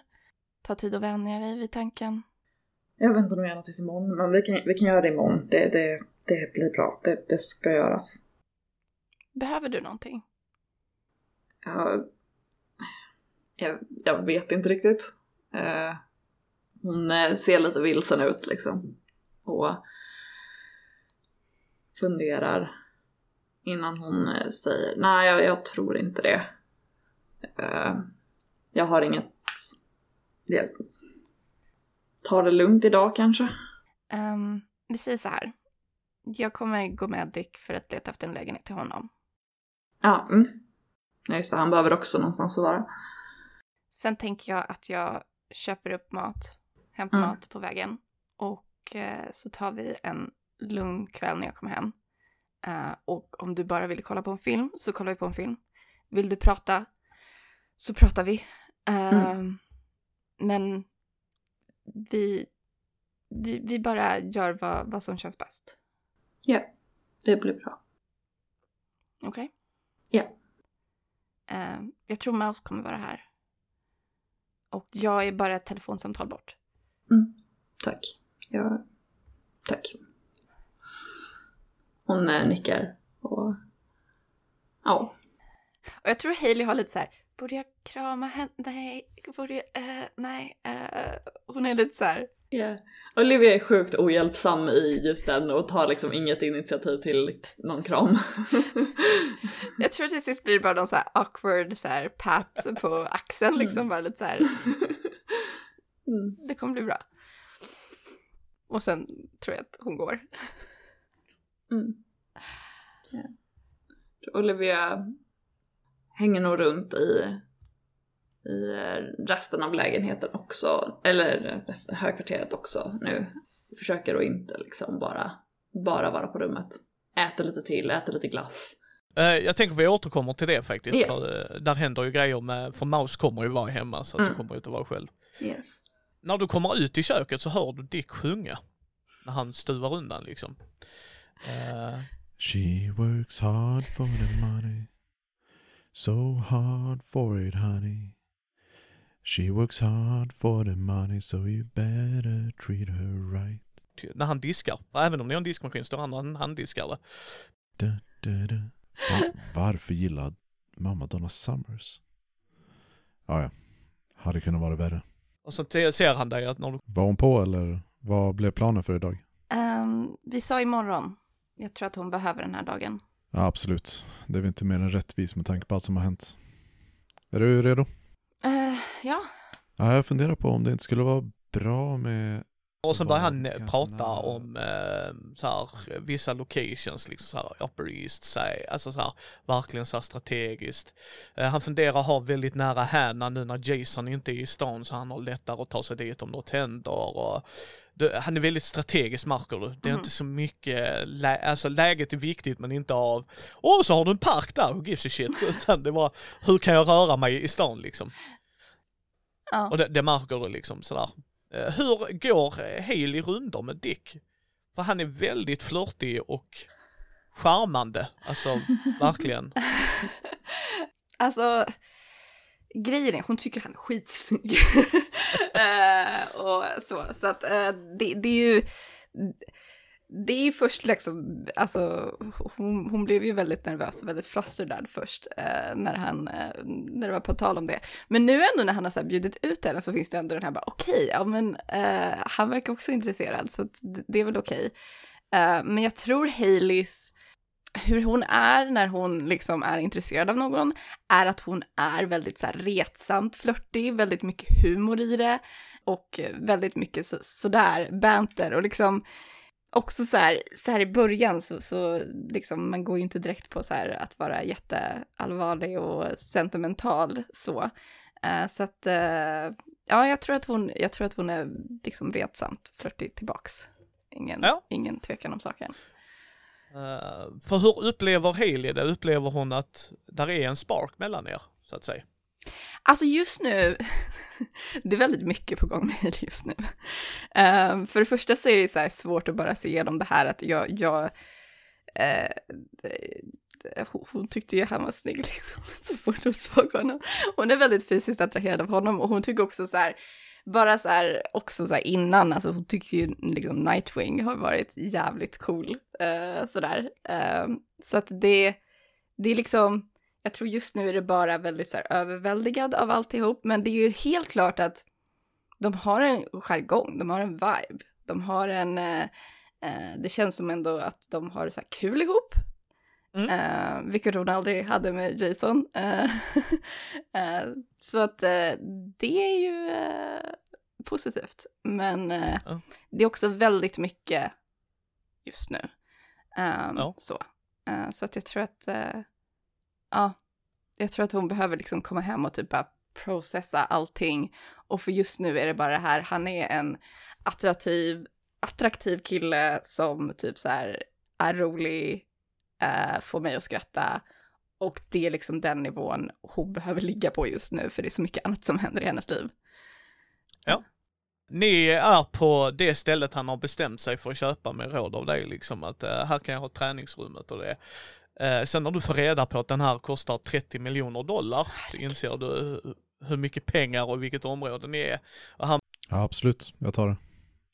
ta tid att vänja dig vid tanken. Jag väntar nog gärna tills imorgon, men vi kan, vi kan göra det imorgon. Det, det, det blir bra. Det, det ska göras. Behöver du någonting? Ja, jag, jag vet inte riktigt. Eh, hon eh, ser lite vilsen ut liksom. Och funderar innan hon eh, säger nej, jag, jag tror inte det. Eh, jag har inget... Jag tar det lugnt idag kanske. Um, vi säger så här. Jag kommer gå med Dick för att leta efter en lägenhet till honom. Ja, mm. ja just det, han behöver också någonstans att vara. Sen tänker jag att jag köper upp mat, hämtar Mm. mat på vägen och eh, så tar vi en lugn kväll när jag kommer hem. Eh, och om du bara vill kolla på en film så kollar vi på en film. Vill du prata så pratar vi. Eh, Men vi, vi, vi bara gör vad, vad som känns bäst. Ja, det blir bra. Okej? Ja. Eh, jag tror Mouse kommer vara här. Och jag är bara ett telefonsamtal bort. Mm. Tack. Ja, tack. Hon eh, nickar och... Ja. Och jag tror Hailey har lite så här, borde jag krama henne? Nej, borde jag, eh, nej. eh." hon är lite så här, Yeah. Olivia är sjukt ohjälpsam i just den och tar liksom inget initiativ till någon kram. jag tror till sist blir det bara någon så här awkward så här pat på axeln liksom, bara lite så här, Mm. det kommer bli bra. Och sen tror jag att hon går. Mm. Ja. Olivia hänger nog runt i, i resten av lägenheten också, eller högkvarteret också nu. Försöker att inte liksom bara, bara vara på rummet. Äter lite till, äter lite glass. Eh, Jag tänker vi återkommer till det faktiskt. Ja. För, eh, där händer ju grejer med, för Maus kommer ju vara hemma så att Mm. du kommer ju inte vara själv. Yes. När du kommer ut i köket så hör du Dick sjunga. När han stuvar undan liksom. Eh, She works hard for the money. So hard for it, honey. She works hard for the money, so you better treat her right. när han diskar, även om ni har en diskmaskin står han och han handdiskar va? Da, da, da. Va- varför gillar mamma Donna Summers? Ja, ja. Hade kunnat vara värre. Och så ser han dig att när du Var hon på eller vad blev planen för idag? Ehm, vi sa imorgon. Jag tror att hon behöver den här dagen. Ja, absolut. Det är väl inte mer än rättvist med tanke på allt som har hänt. Är du redo? Ja, Ja, jag funderar på om det inte skulle vara bra med... Och sen börjar han prata om eh, så här, vissa locations, liksom så här Upper East Side, alltså så här, verkligen så här strategiskt. Eh, han funderar att ha väldigt nära Hanna nu när Jason inte är i stan så han har lättare att ta sig dit om något händer. Och det, han är väldigt strategisk märker du. Det är Mhm. inte så mycket, lä alltså läget är viktigt men inte av, åh så har du en park där, who gives a shit. Utan det var, hur kan jag röra mig i stan liksom. Ja. Och det, det märker du liksom sådär. Eh, Hur går eh, Haley rundor med Dick? För han är väldigt flörtig och charmande, alltså verkligen. Alltså, grejen är, hon tycker han är skitsnygg. Eh, och så, så att eh, det, det är ju... Det är ju först liksom, alltså hon, hon blev ju väldigt nervös och väldigt frustrerad först eh, när han, eh, när det var på tal om det. Men nu ändå när han har så här bjudit ut henne så finns det ändå den här bara okej, ja men eh, han verkar också intresserad så att det, är väl okej. Eh, men jag tror Haleys, hur hon är när hon liksom är intresserad av någon, är att hon är väldigt så här retsamt flörtig, väldigt mycket humor i det och väldigt mycket så, sådär banter och liksom också så här, så här i början så, så liksom man går ju inte direkt på så här att vara jätteallvarlig och sentimental så. Eh, så att eh, ja, jag tror att hon, jag tror att hon är liksom retsamt flörtig tillbaks. Ingen, Ja. ingen tvekan om saken. Eh, för hur upplever Haley det? Upplever hon att där är en spark mellan er, så att säga? Alltså just nu, det är väldigt mycket på gång med Hailey just nu. Um, för det första så är det så här svårt att bara se igenom det här att jag, jag eh, hon, tyckte ju han var snygg liksom, så fort hon såg honom. Hon är väldigt fysiskt attraherad av honom och hon tycker också så här, bara så här, också så här innan, alltså hon tycker ju liksom Nightwing har varit jävligt cool, eh, sådär. Ehm, så att det, det är liksom, jag tror just nu är det bara väldigt så här överväldigad av alltihop, men det är ju helt klart att de har en jargong, de har en vibe, de har en, eh, eh, det känns som ändå att de har så här kul ihop, Mm. eh, vilket hon aldrig hade med Jason. Eh, eh, så att eh, det är ju eh, positivt, men Ja. det är också väldigt mycket just nu. Ehm, Ja. Så. Så att jag tror att, ja, jag tror att hon behöver liksom komma hem och typ bara processa allting. Och för just nu är det bara det här, han är en attraktiv, attraktiv kille som typ så här är rolig, eh, får mig att skratta. Och det är liksom den nivån hon behöver ligga på just nu, för det är så mycket annat som händer i hennes liv. Ja, Ni är på det stället han har bestämt sig för att köpa med råd av dig liksom att eh, här kan jag ha träningsrummet och det. Eh, sen när du får reda på att den här kostar 30 miljoner dollar så inser du hur- mycket pengar och vilket område ni är. Och han Ja, absolut. Jag tar det.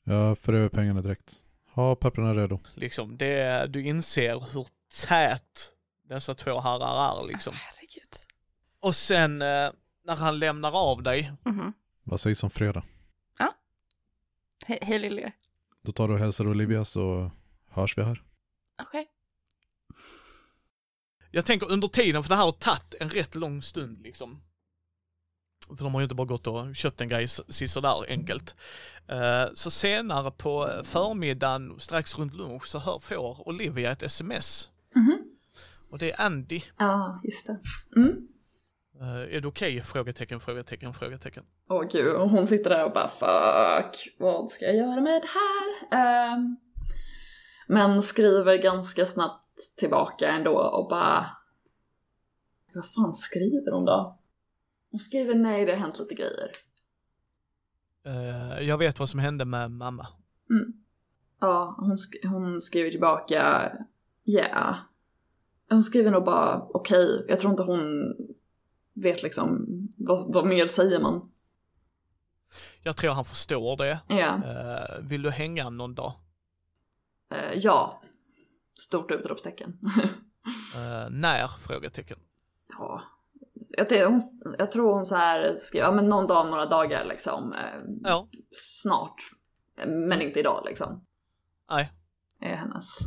Jag för över pengarna direkt. Ha papperna redo. liksom, det, du inser hur tät dessa två herrar är liksom. Herregud. Och sen eh, när han lämnar av dig, Mhm. Vad sägs om fredag? Hej, hej Liljer. Då tar du och hälsar Olivia så hörs vi här. Okej. Jag tänker under tiden, för det här har tagit en rätt lång stund liksom. För de har ju inte bara gått och köpt en grej sådär enkelt. Eh, Så senare på förmiddagen, strax runt lunch, så hör, får Olivia ett sms. Mhm. Och det är Andy. Ja, just det. Mm. Eh, Är det okej? Frågetecken, frågetecken, frågetecken. Åh gud, och hon sitter där och bara fuck, vad ska jag göra med det här? Ehm, men skriver ganska snabbt tillbaka ändå och bara... Vad fan skriver hon då? Hon skriver nej, det har hänt lite grejer. Eh, Jag vet vad som hände med mamma. Mm. Ja, hon, sk- hon skriver tillbaka ja. Yeah. Hon skriver nog bara okej. Jag tror inte hon vet liksom vad, vad mer säger man. Jag tror han förstår det. Ja. Eh, Vill du hänga någon dag? Eh, ja. Stort utropstecken. Eh, när? Frågetecken. ja. Jag, tror- hon, jag tror hon så här skriver, ja men någon dag, några dagar liksom. Eh, Ja, snart. Men inte idag liksom. nej. Är hennes.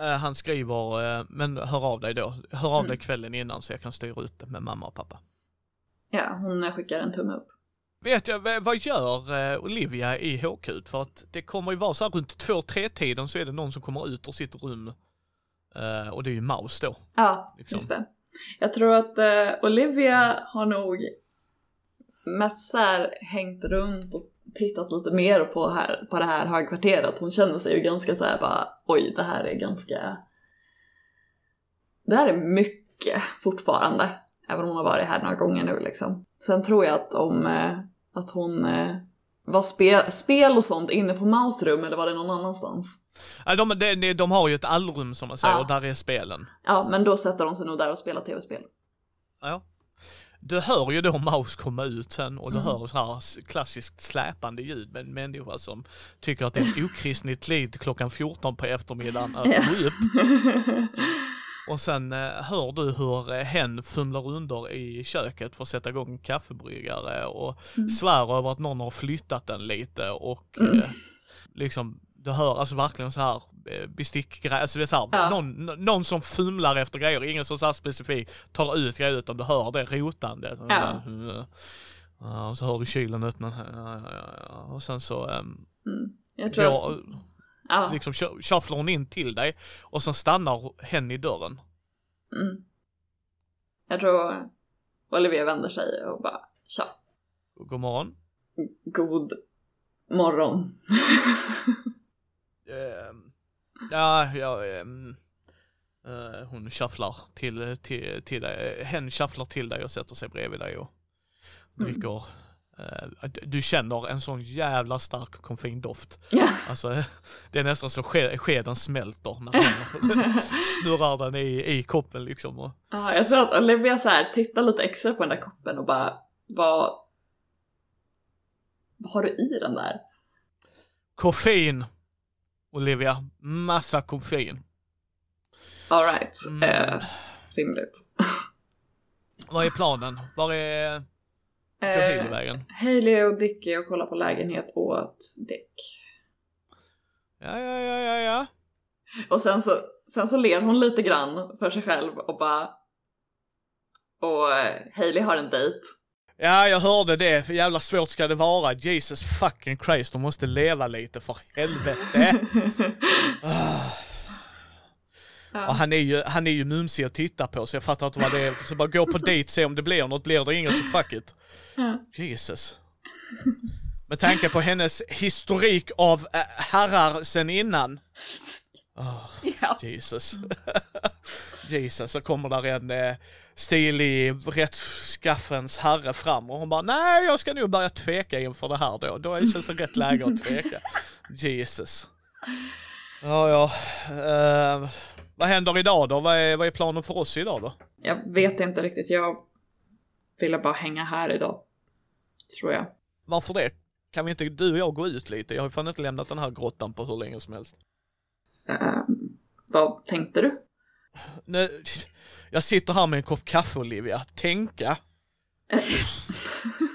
Eh, Han skriver, eh, men hör av dig då. Hör av Mm. dig kvällen innan så jag kan styra ut det med mamma och pappa. Ja, hon skickar en tumme upp. Vet jag, vad gör eh, Olivia i HQ? För att det kommer ju vara så här runt två, tre tiden så är det någon som kommer ut ur sitt rum. Eh, och det är ju Maus då. Ja, Liksom. just det. Jag tror att eh, Olivia har nog mest så här hängt runt och tittat lite mer på, här, på det här högkvarteret. Hon känner sig ju ganska så här bara oj, det här är ganska... Det här är mycket fortfarande. Även om hon har varit här några gånger nu liksom. Sen tror jag att om att hon eh, var spel, spel och sånt inne på Maus rum eller var det någon annanstans? De, de, de har ju ett allrum som man säger Ja. och där är spelen. Ja, men då sätter de sig nog där och spelar tv-spel. Ja. Du hör ju då Maus komma ut sen och du Mm. hör så här klassiskt släpande ljud med en människa som tycker att det är okristligt tid klockan 14 på eftermiddagen att Ja. gå upp. Och sen eh, hör du hur eh, hen fumlar under i köket för att sätta igång en kaffebryggare och Mm. svär över att någon har flyttat den lite och Mm. eh, liksom du hör alltså verkligen så här eh, bestickgrejer, alltså det är så här, Ja. någon, någon som fumlar efter grejer, ingen som så här specifikt tar ut grejer utan du hör det rotande. Ja. Och så hör du kylen öppna och sen så um, Mm. Jag tror går, att... Ja. liksom kö- shufflar hon in till dig och sen stannar hen i dörren. Mm. Jag tror Olivia vänder sig och bara tja, God morgon. god morgon. Ehm, ja, ja, ehm, eh, hon shufflar till, till, till dig, hen shufflar till dig och sätter sig bredvid dig och Mm. dricker. d- du känner en sån jävla stark koffeindoft. Ja. Alltså, det är nästan så ske- skeden smälter när han snurrar den i, i koppen liksom. Och, Ja, jag tror att Olivia så här tittar lite extra på den där koppen och bara vad, vad har du i den där? koffein, Olivia. Massa koffein. Alright, Mm. eh, rimligt. Vad är planen? Var är till Eh, Haleyvägen? Hailey och Dicky och kollar på lägenhet åt Dick. Ja, ja, ja, ja, ja. Och sen så, sen så ler hon lite grann för sig själv och bara och eh, Hailey har en dejt. Ja, jag hörde det. Hur jävla svårt ska det vara? Jesus fucking Christ, de måste leva lite för helvete. Ah. Och han är ju, han är ju mumsig att titta på så jag fattar inte vad det är. Så bara gå på dejt, se om det blir något. Blir det inget så fuck it. Ja. Jesus. Med tanke på hennes historik av äh, herrar sen innan. Oh, Ja. Jesus. Jesus, så kommer där en eh, stilig rättskaffens herre fram och hon bara nej jag ska nog börja tveka inför det här då. Då känns det rätt läge att tveka. Jesus. Ja, ja. Eh, vad händer idag då? Vad är, vad är planen för oss idag då? Jag vet inte riktigt, jag ville bara hänga här idag. Tror jag. Varför det? Kan vi inte du och jag gå ut lite? Jag har ju fan inte lämnat den här grottan på hur länge som helst. Ehm, vad tänkte du? Nu, jag sitter här med en kopp kaffe Olivia. Tänka.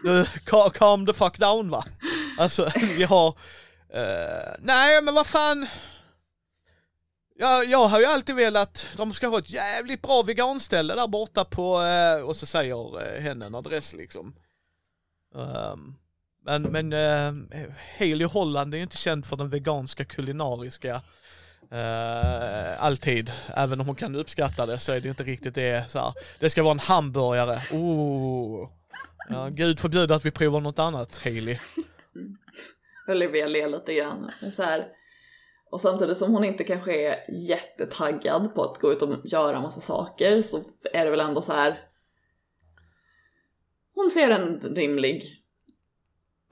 Uh, ca- calm the fuck down va. Alltså vi har, eh, nej men vad fan. Jag, jag har ju alltid velat, de ska ha ett jävligt bra veganställe där borta på, eh, och så säger eh, henne en adress liksom. Um, men men eh, Haley Holland är ju inte känd för den veganska kulinariska Eh, alltid, även om hon kan uppskatta det så är det inte riktigt det så här. Det ska vara en hamburgare, oh. Ja, gud förbjude att vi provar något annat, Hailey. Olivia ler lite grann. Så här. Och samtidigt som hon inte kanske är jättetaggad på att gå ut och göra massa saker så är det väl ändå så här. Hon ser en rimlig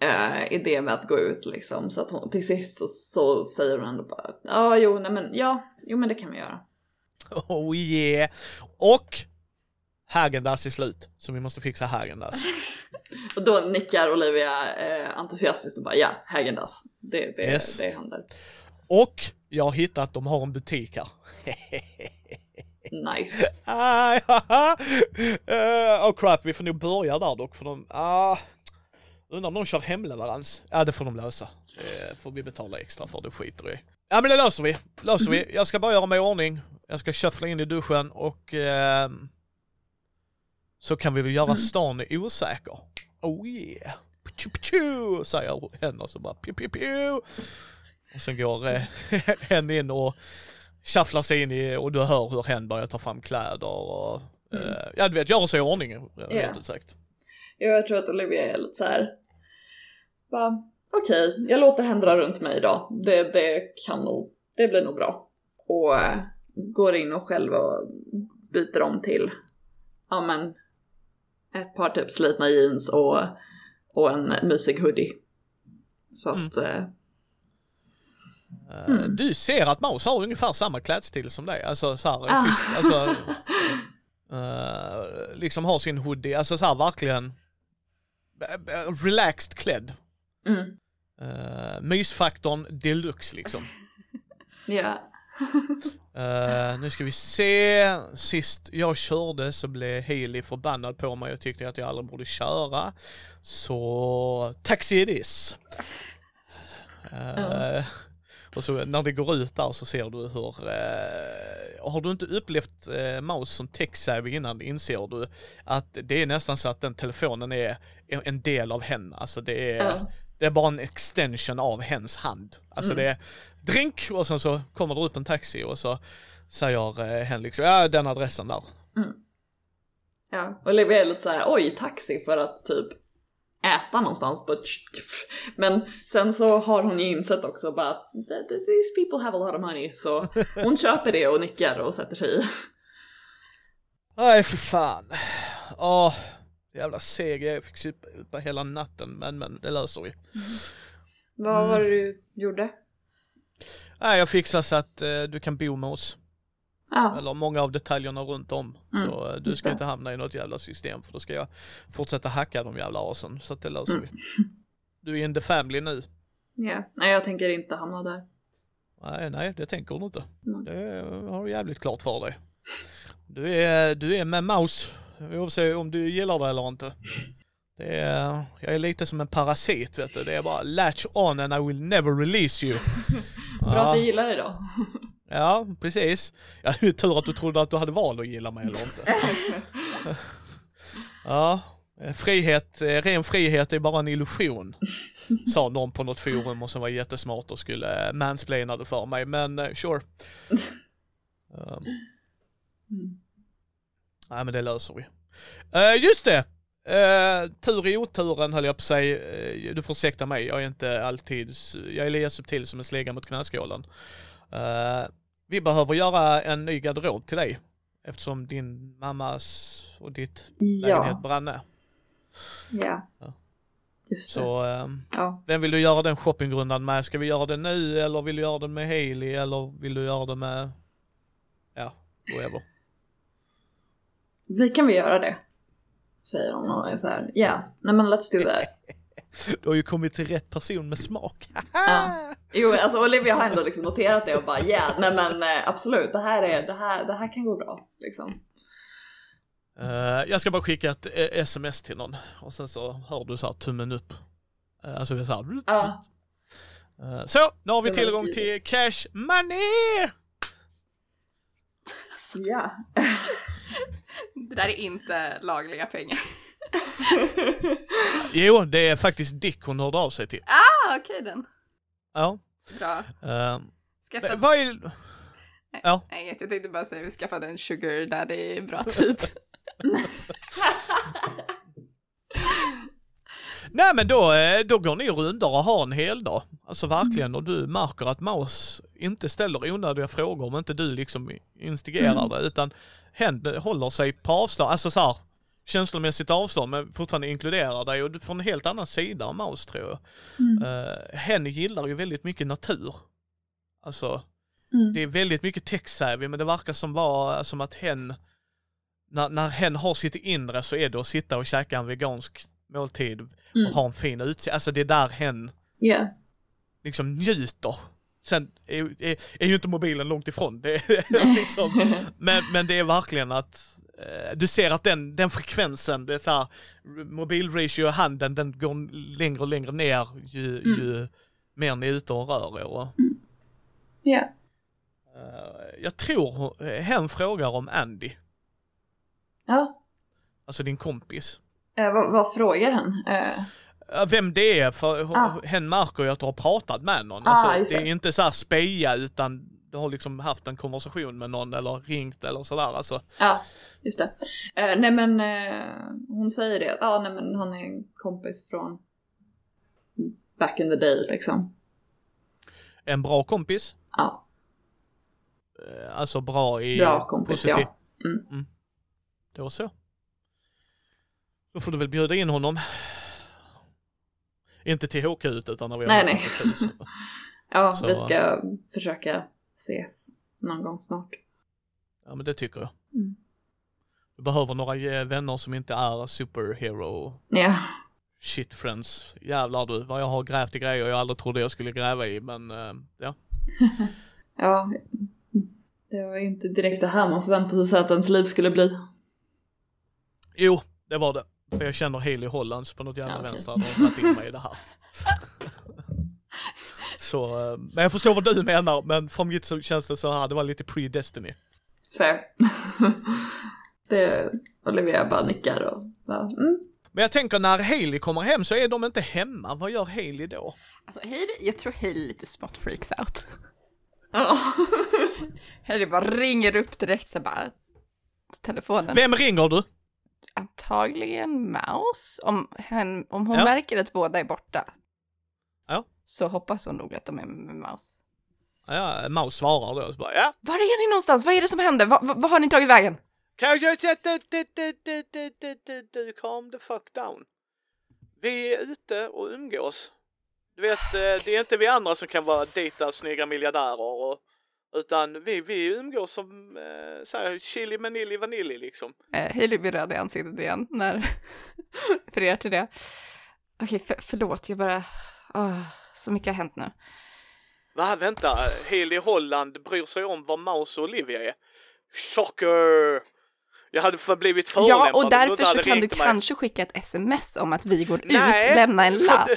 eh, idé med att gå ut liksom. Så att hon, till sist så, så säger hon ändå bara ja, jo, nej men ja, jo men det kan vi göra. Oh yeah! Och Häagen-Dazs är slut, så vi måste fixa Häagen-Dazs. Och då nickar Olivia eh, entusiastiskt och bara ja, Häagen-Dazs. Det, det, Yes. det händer. Och jag har hittat, de har en butik här. Nice. Ah, ja, uh, oh crap, vi får nog börja där dock för de, ah, undrar om de kör hemleverans? Ja det får de lösa. Det får vi betala extra för, det skiter vi. Ja men det löser vi, löser vi. Jag ska bara göra mig i ordning. Jag ska shuffla in i duschen och ehm, så kan vi väl göra stan osäker. Oh yeah. Säger hen och så bara piu, piu, piu. Och sen går eh, hen in och shufflar sig in i, och du hör hur hen börjar ta fram kläder och eh, ja du vet, göra sig i ordning ut sagt. Ja, jag tror att Olivia är lite så här. Bara, okej, jag låter henne dra runt mig idag. Det, det kan nog, det blir nog bra. Och eh, går in och själv och byter om till, ja men, ett par typ slitna jeans och, och en mysig hoodie. Så att, eh, Eh, Du ser att Maus har ungefär samma klädstil som dig, alltså så här, Ah. schysst, alltså, eh, liksom har sin hoodie, alltså så här verkligen eh, relaxed klädd. mm, Uh, mysfaktorn deluxe liksom. ja. Eh, nu ska vi se, sist jag körde så blev Haley förbannad på mig och tyckte att jag aldrig borde köra. Så taxi it is. Ja. Och så när det går ut där så ser du hur, eh, har du inte upplevt uh, Maus som tech-savvy innan inser du att det är nästan så att den telefonen är en del av henne. Alltså det är, Ja. det är bara en extension av hens hand. Alltså Mm. det är drink och sen så kommer det upp en taxi och så säger eh, hen liksom, ja den adressen där. Ja, Olivia är lite så här, oj taxi för att typ äta någonstans. But... Men sen så har hon ju insett också bara, these people have a lot of money. Så hon köper det och nickar och sätter sig i. Nej för fan. Åh, jävla seg jag fick supa hela natten men men det löser vi. Vad var det du gjorde? Nej jag fixar så att eh, du kan bo med oss. Ja, Eller många av detaljerna runt om. Mm, så eh, du ska inte hamna i något jävla system för då ska jag fortsätta hacka de jävla asen. Så att det löser Mm. vi. Du är in the family nu. ja. Nej jag tänker inte hamna där. Nej, nej, det tänker du inte. Mm. Det har du jävligt klart för dig. Du är, du är med Maus, oavsett om du gillar det eller inte. Det är, jag är lite som en parasit vet du. Det är bara latch on and I will never release you. Bra att Ja, du gillar det då. Ja precis. Ja, det är tur att du trodde att du hade val att gilla mig eller inte. Ja, eh, frihet, eh, ren frihet är bara en illusion. Sa någon på något forum och som var jättesmart och skulle eh, mansplaina det för mig, men sure. Um, nej men det löser vi. Eh, just det! Uh, tur i oturen höll jag på säga. Eh, du får ursäkta mig, jag är inte alltid, jag är lika subtil som en slägga mot knäskålen. Uh, vi behöver göra en ny garderob till dig. Eftersom din mammas och ditt lägenhet Ja, brann ner. ja. Ja. Just det. Så ehm, Ja. vem vill du göra den shoppingrundan med? Ska vi göra den nu eller vill du göra den med Hailey eller vill du göra den med, ja, whoever. Vi kan väl göra det. Säger hon och är så här, ja, nej men let's do that. Du har ju kommit till rätt person med smak. Ja. Jo, alltså Olivia har ändå liksom noterat det och bara ja, nej men eh, absolut, det här, är, det, här, det här kan gå bra. Liksom. Eh, jag ska bara skicka ett eh, sms till någon och sen så hör du så här tummen upp. Uh, alltså så här. Ja. Eh, så, nu har vi tillgång till cash money! ja. Det där är inte lagliga pengar. Jo, det är faktiskt Dick hon hörde av sig till. Ah, okej den. Ja. Bra. Uh, Skaffa... vad är... Ja. Nej, jag tänkte bara säga vi skaffade en sugar daddy bra tid. Nej men då, eh, då går ni och rundar och har en hel dag. Alltså verkligen, och du märker att Maus inte ställer onödiga frågor om inte du liksom instigerar det, utan hen håller sig på avstånd, alltså så här, känslomässigt avstånd, men fortfarande inkluderar dig och du får en helt annan sida av Maus tror jag. Mm. Uh, hen gillar ju väldigt mycket natur. Alltså, Mm. det är väldigt mycket tech-savvy, men det verkar som, var, som att hen, när, när hen har sitt inre så är det att sitta och käka en vegansk måltid och Mm. ha en fin utsikt. Alltså det är där hen Ja. liksom njuter. Sen är, är, är ju inte mobilen långt ifrån. Det liksom, men, men det är verkligen att eh, du ser att den, den frekvensen, det är så här, mobilratio i handen, den går längre och längre ner ju, ju mer ni är ute och rör er. Och, Ja. eh, jag tror hen frågar om Andy, Ja. alltså din kompis. Eh, vad, vad frågar han? Eh, Ja, Vem det är, för Ah. hen märker ju att du har pratat med någon. Ah, Alltså, det är inte så här speja utan du har liksom haft en konversation med någon eller ringt eller sådär. Alltså, ja, just det. Eh, nej men eh, hon säger det. Ja, nej men han är en kompis från back in the day liksom. en bra kompis, Ja, eh, alltså bra i bra kompis positiv- ja. Mm. Det var så. Då får du väl bjuda in honom. Inte till ut utan när vi har Nej, nej. Ja, Så- vi ska försöka ses någon gång snart. Ja men det tycker jag. Mm. Du behöver några eh, vänner som inte är superhero Ja, shit friends. Jävlar du, vad jag har grävt i grejer jag aldrig trodde jag skulle gräva i men eh, ja. ja. Det var inte direkt det här man förväntade sig att ens liv skulle bli. Jo, det var det. För jag känner Haley Hollands på något jävla Ja, okej. vänster hon dragit in mig i det här. så, eh, men jag förstår vad du menar, men från mitt så känns det så här, det var lite pre-destiny. Fair. det, Olivia bara nickar och bara, mm. Men jag tänker när Haley kommer hem så är de inte hemma, vad gör Haley då? Alltså Hailey, jag tror Hailey lite smått freaks out. Ja. Hailey bara ringer upp direkt så bara telefonen. Vem ringer du? Antagligen Mouse. Om, hen, om hon Ja. märker att båda är borta. Så hoppas hon nog att de är med Mouse. Ja, Maus svarar då, så bara ja. Var är ni någonstans? Vad är det som händer? Vad har ni tagit vägen? Du, calm the fuck down. Vi är ute och umgås. Du vet, eh, det är inte vi andra som kan vara dejta snygga miljardärer och, utan vi, vi umgås som eh, såhär chili manili vanilli liksom. Eh, Hailey blir röd i ansiktet igen när refererar till det. Okej, för, förlåt, jag bara... åh, så mycket har hänt nu. Va, vänta, Haley Holland bryr sig om vad Maus och Olivia är. Chocker! Jag hade för blivit förolämpad Ja, och därför så kan du mig. kanske skicka ett sms om att vi går Nej, ut, lämna en lapp.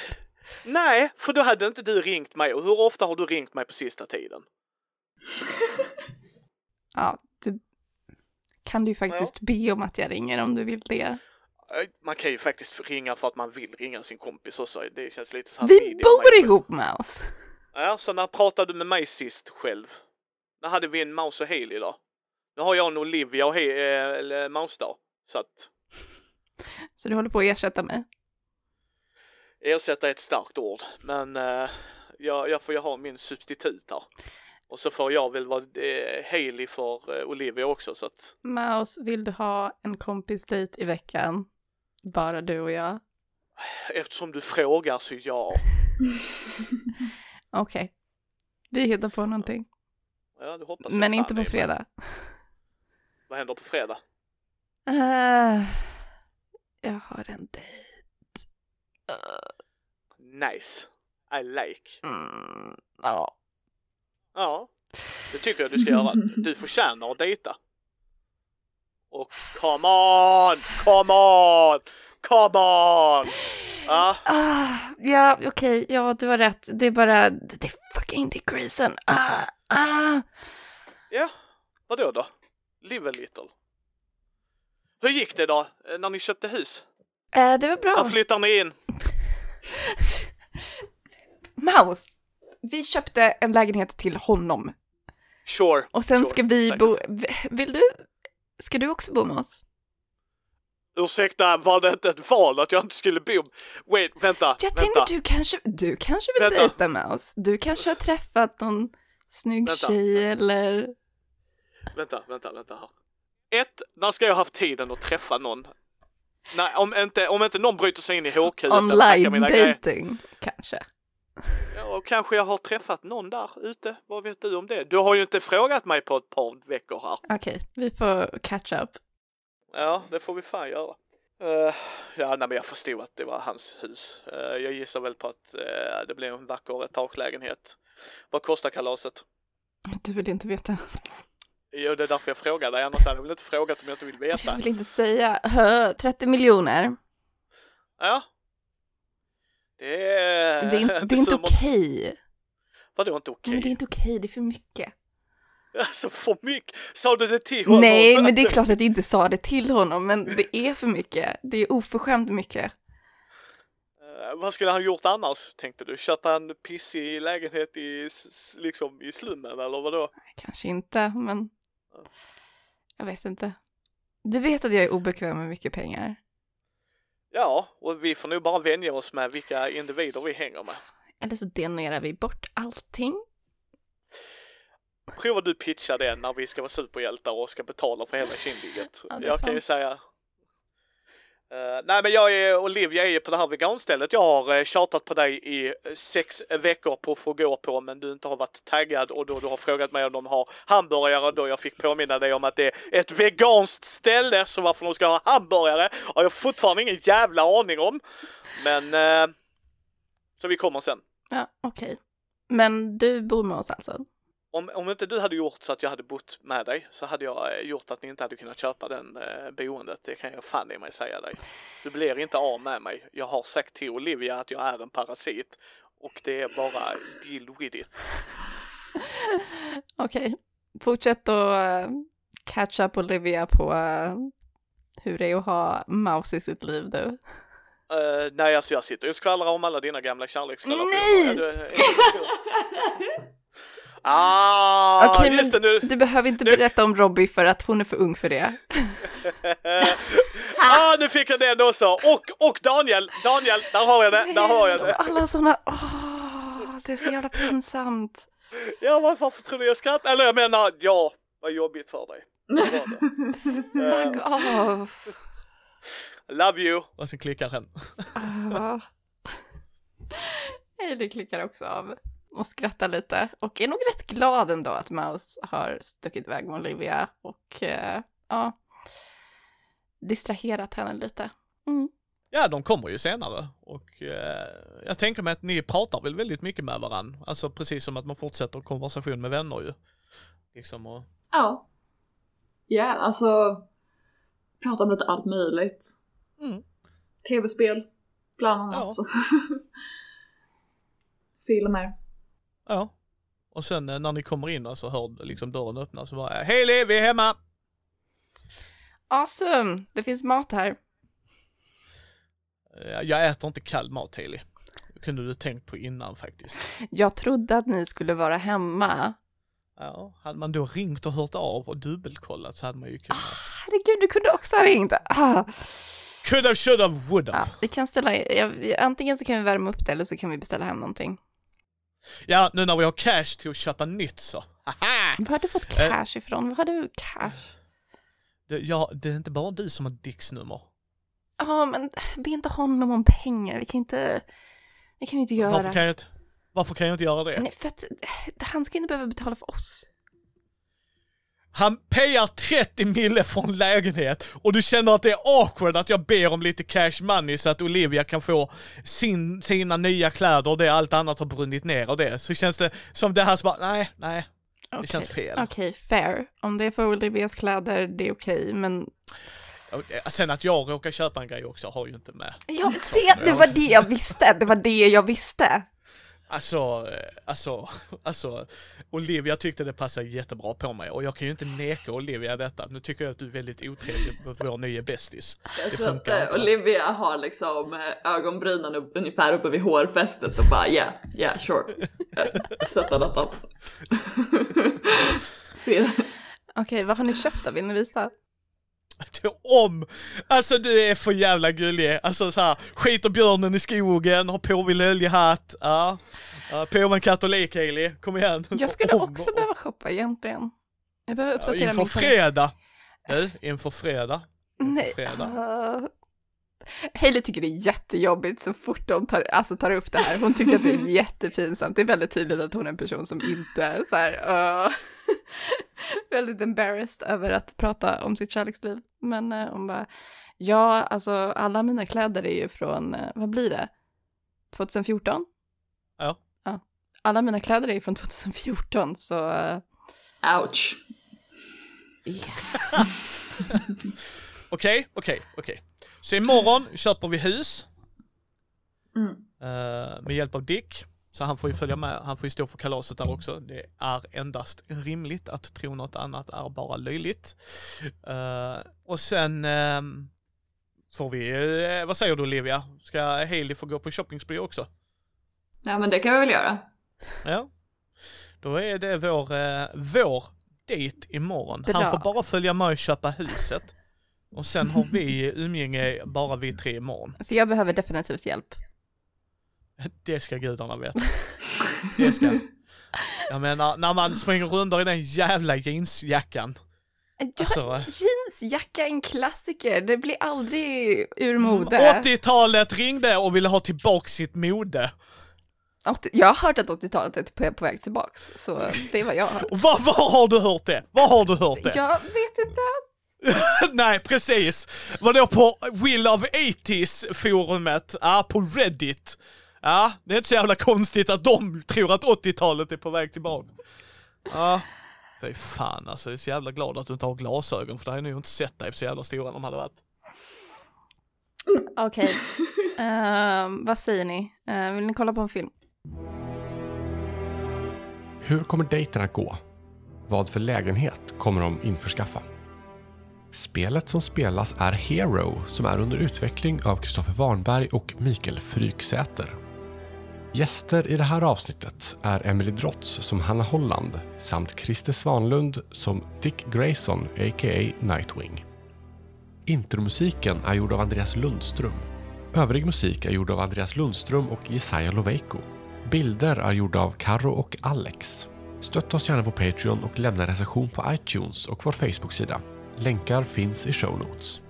Nej, för då hade inte du ringt mig. Och hur ofta har du ringt mig på sista tiden? Ja, du kan du ju faktiskt be om att jag ringer om du vill det. Eh, Man kan ju faktiskt ringa för att man vill ringa sin kompis också. Det känns lite så här Vi media bor ihop med oss. Ja, så när pratade du med mig sist själv? När hade vi en Maus och Haley då? Nu har jag en Olivia och He- eh, eller Maus då. Så att Så du håller på att ersätta mig. ersätta är ett starkt ord. Men eh, jag, jag får ju ha min substitut här. Och så får jag väl vara eh, Hailey för eh, Olivia också så att Mouse, vill du ha en kompisdejt i veckan? Bara du och jag? eftersom du frågar så ja. Okej. Vi hittar på någonting. Ja, det hoppas jag Men inte på fredag. Vad händer på fredag? Uh, jag har en dejt. Nice. I like. Mm, ja. Ja, det tycker jag du ska göra. Du förtjänar att dejta. Och come on, come on, come on! Ja, Ah, ja, okej, ja, du har rätt. Det är bara, det är fucking Dick Grayson. Ah, ah. ja, vadå då? Live a little. Hur gick det då eh, när ni köpte hus? Eh, det var När bra. flyttar ni in? Mouse, vi köpte en lägenhet till honom. Sure. Och sen sure. ska vi bo, vill du, ska du också bo med oss? Ursäkta, var det inte ett val att jag inte skulle bo? Wait, vänta, Jag vänta. tänkte du kanske, du kanske vill Vänta. dejta med oss? Du kanske har träffat någon snygg Vänta. tjej eller? Vänta, vänta, vänta här. Ett, när ska jag ha haft tiden att träffa någon? Nej, om inte, om inte någon bryter sig in i HQ eller hackar Online grejer. dating kanske? Ja, och kanske jag har träffat någon där ute. Vad vet du om det? Du har ju inte frågat mig på ett par veckor här. Okej, vi får catch up. Ja, det får vi fan göra. Eh, ja, nej, men jag förstod att det var hans hus. Eh, jag gissar väl på att eh, det blir en vacker etagelägenhet. Vad kostar kalaset? Du vill inte veta. Jo, det är därför jag frågar dig. Annars hade jag väl inte frågat om jag inte vill veta. Jag vill inte säga. Hö, 30 miljoner. Ja. Det är... Det är, det är inte okej. Vadå inte okej? Men det är inte okej, det är för mycket. Alltså för mycket. Sa du det till honom? Nej, men det är klart att jag inte sa det till honom, men det är för mycket. Det är oförskämt mycket. Eh, vad skulle han gjort annars, tänkte du? Köpa en pissig lägenhet i, liksom, i slummen eller vadå? Kanske inte, men jag vet inte. Du vet att jag är obekväm med mycket pengar. Ja, och vi får nog bara vänja oss med vilka individer vi hänger med. Eller så denerar vi bort allting. Prova du pitcha den när vi ska vara superhjältar och ska betala för hela kindigget. Ja, jag kan ju sant. säga Uh, nej men jag är, Olivia är ju på det här veganstället. Jag har uh, tjatat på dig i eh, sex veckor på att få gå på men du inte har varit taggad och då du har frågat mig om de har hamburgare då jag fick påminna dig om att det är ett veganskt ställe så varför de ska ha hamburgare har jag fortfarande ingen jävla aning om. Men uh, så vi kommer sen. Ja, okej. Men du bor med oss alltså? Om, om inte du hade gjort så att jag hade bott med dig så hade jag eh, gjort att ni inte hade kunnat köpa den eh, boendet. Det kan jag fan i mig säga dig. Du blir inte av med mig. Jag har sagt till Olivia att jag är en parasit och det är bara deal with it. Okej. Fortsätt att uh, catch up Olivia på eh, hur det är att ha Mouse i sitt liv du. Uh, nej, alltså jag sitter och skvallrar om alla dina gamla kärleksrelationer. Nej! Ah, Okej, just men det nu. du behöver inte Nu- berätta om Robbie för att hon är för ung för det. ah, nu fick jag den också. Och, och Daniel, Daniel, där har jag det, där har jag det. Alla sådana, åh, det är så jävla pinsamt. Ja, var- varför tror du jag skrattar? Eller jag menar, ja, vad jobbigt för dig. Det det. Fuck off. Love you. Och sen klickar hen. Ah. Hailey klickar också av och skrattar lite och är nog rätt glad ändå att Mouse har stuckit iväg med Olivia och eh, ja, distraherat henne lite. Mm. Ja, de kommer ju senare och eh, jag tänker mig att ni pratar väl väldigt mycket med varann. Alltså precis som att man fortsätter konversation med vänner ju. Liksom och, Ja. Ja, alltså prata om lite allt möjligt. mm, Tv-spel, bland annat. Ja. Filmer. Ja. Och sen eh, när ni kommer in och så hör liksom dörren öppnas så bara Hej Liv, vi är hemma! Awesome, det finns mat här. Jag äter inte kall mat Hailey. Det kunde du tänkt på innan faktiskt. Jag trodde att ni skulle vara hemma. Ja, hade man då ringt och hört av och dubbelkollat så hade man ju kunnat. Herregud, du kunde också ha ringt. Ah. Could have, should have, would Ja, have. vi kan ställa, ja, antingen så kan vi värma upp det eller så kan vi beställa hem någonting. Ja, nu när vi har cash till att köpa nytt så. Haha! Var har du fått Eh. cash ifrån? Var har du cash? Det, ja, det är inte bara du som har Dicks nummer. Ja, men be inte honom om pengar. Vi kan inte... Det kan vi inte göra. Varför kan, jag inte, varför kan jag inte göra det? Nej, för att eh, han ska inte behöva betala för oss. Han payar 30 mille för en lägenhet och du känner att det är awkward att jag ber om lite cash money så att Olivia kan få sin, sina nya kläder och det allt annat har brunnit ner och det. Så känns det som det här som bara, nej, nej, det känns fel. Okej, fair. Om det är för Olivias kläder, det är okej, men... Och, eh, Sen att jag råkar köpa en grej också har ju inte med. Ja, se, det var det jag visste. Det var det jag visste. Alltså, eh, alltså, alltså, Olivia tyckte det passade jättebra på mig och jag kan ju inte neka Olivia detta. Nu tycker jag att du är väldigt otrevlig mot vår nya bästis. Jag Det tror att funkar eh, inte. Olivia har liksom eh, ögonbrynen upp, ungefär uppe vid hårfästet och bara yeah, yeah sure. Sätta detta. Se. Okej, vad har ni köpt då? Vill ni visa? Om! Alltså du är för jävla gullig. Alltså så här, skiter björnen i skogen, har på vid löljehatt, ja. ja påven katolik Hailey, kom igen. Jag skulle Om- också behöva shoppa egentligen. Jag behöver Ja, uppdatera inför min fredag. Du, inför fredag. Inför Nej. fredag. Uh, Hailey tycker det är jättejobbigt så fort de tar, alltså tar upp det här. Hon tycker att det är jättepinsamt. Det är väldigt tydligt att hon är en person som inte är så här, uh, väldigt embarrassed över att prata om sitt kärleksliv. Men uh, hon bara, ja, alltså alla mina kläder är ju från, uh, vad blir det? 2014? Ja. Ja. Alla mina kläder är ju från 2014, så uh, Ouch. yeah. Okej, okej, okej. Så imorgon köper vi hus. Mm. eh, med hjälp av Dick. Så han får ju följa med, han får ju stå för kalaset där också. Det är endast rimligt att tro något annat är bara löjligt. Eh, och sen ehm, får vi, eh, vad säger du Olivia? Ska Hailey få gå på shopping spree också? Ja men det kan vi väl göra. Ja. Då är det vår, vår dejt imorgon. Bra. Han får bara följa med och köpa huset. Och sen har vi umgänge bara vi tre imorgon. För jag behöver definitivt hjälp. Det ska gudarna veta. Det ska. Jag menar, när man springer runt i den jävla jeansjackan. Ja, Alltså, jeansjacka är en klassiker, det blir aldrig ur mode. 80-talet ringde och ville ha tillbaka sitt mode. 80 jag har hört att 80-talet är på, väg tillbaks, så det är vad jag har hört. Var, var har du hört det? Var har du hört det? Jag vet inte. Nej, precis. Vadå på Will of 80s forumet? Ja, på Reddit. Ja, det är inte så jävla konstigt att de tror att 80-talet är på väg tillbaka. Ja, fy fan alltså. Jag är så jävla glad att du inte har glasögon för det hade jag nog inte sett dig för så jävla stora de hade varit. Okej, Ehm, vad säger ni? Eh, vill ni kolla på en film? Hur kommer dejten att gå? Vad för lägenhet kommer de införskaffa? Spelet som spelas är Hero som är under utveckling av Kristoffer Warnberg och Mikael Fryksäter. Gäster i det här avsnittet är Emily Drotz som Hanna Holland samt Christer Svanlund som Dick Grayson a.k.a. Nightwing. Intromusiken är gjord av Andreas Lundström. Övrig musik är gjord av Andreas Lundström och Jesaja Loveiko. Bilder är gjorda av Karo och Alex. Stötta oss gärna på Patreon och lämna recension på iTunes och vår Facebook-sida. Länkar finns i show notes.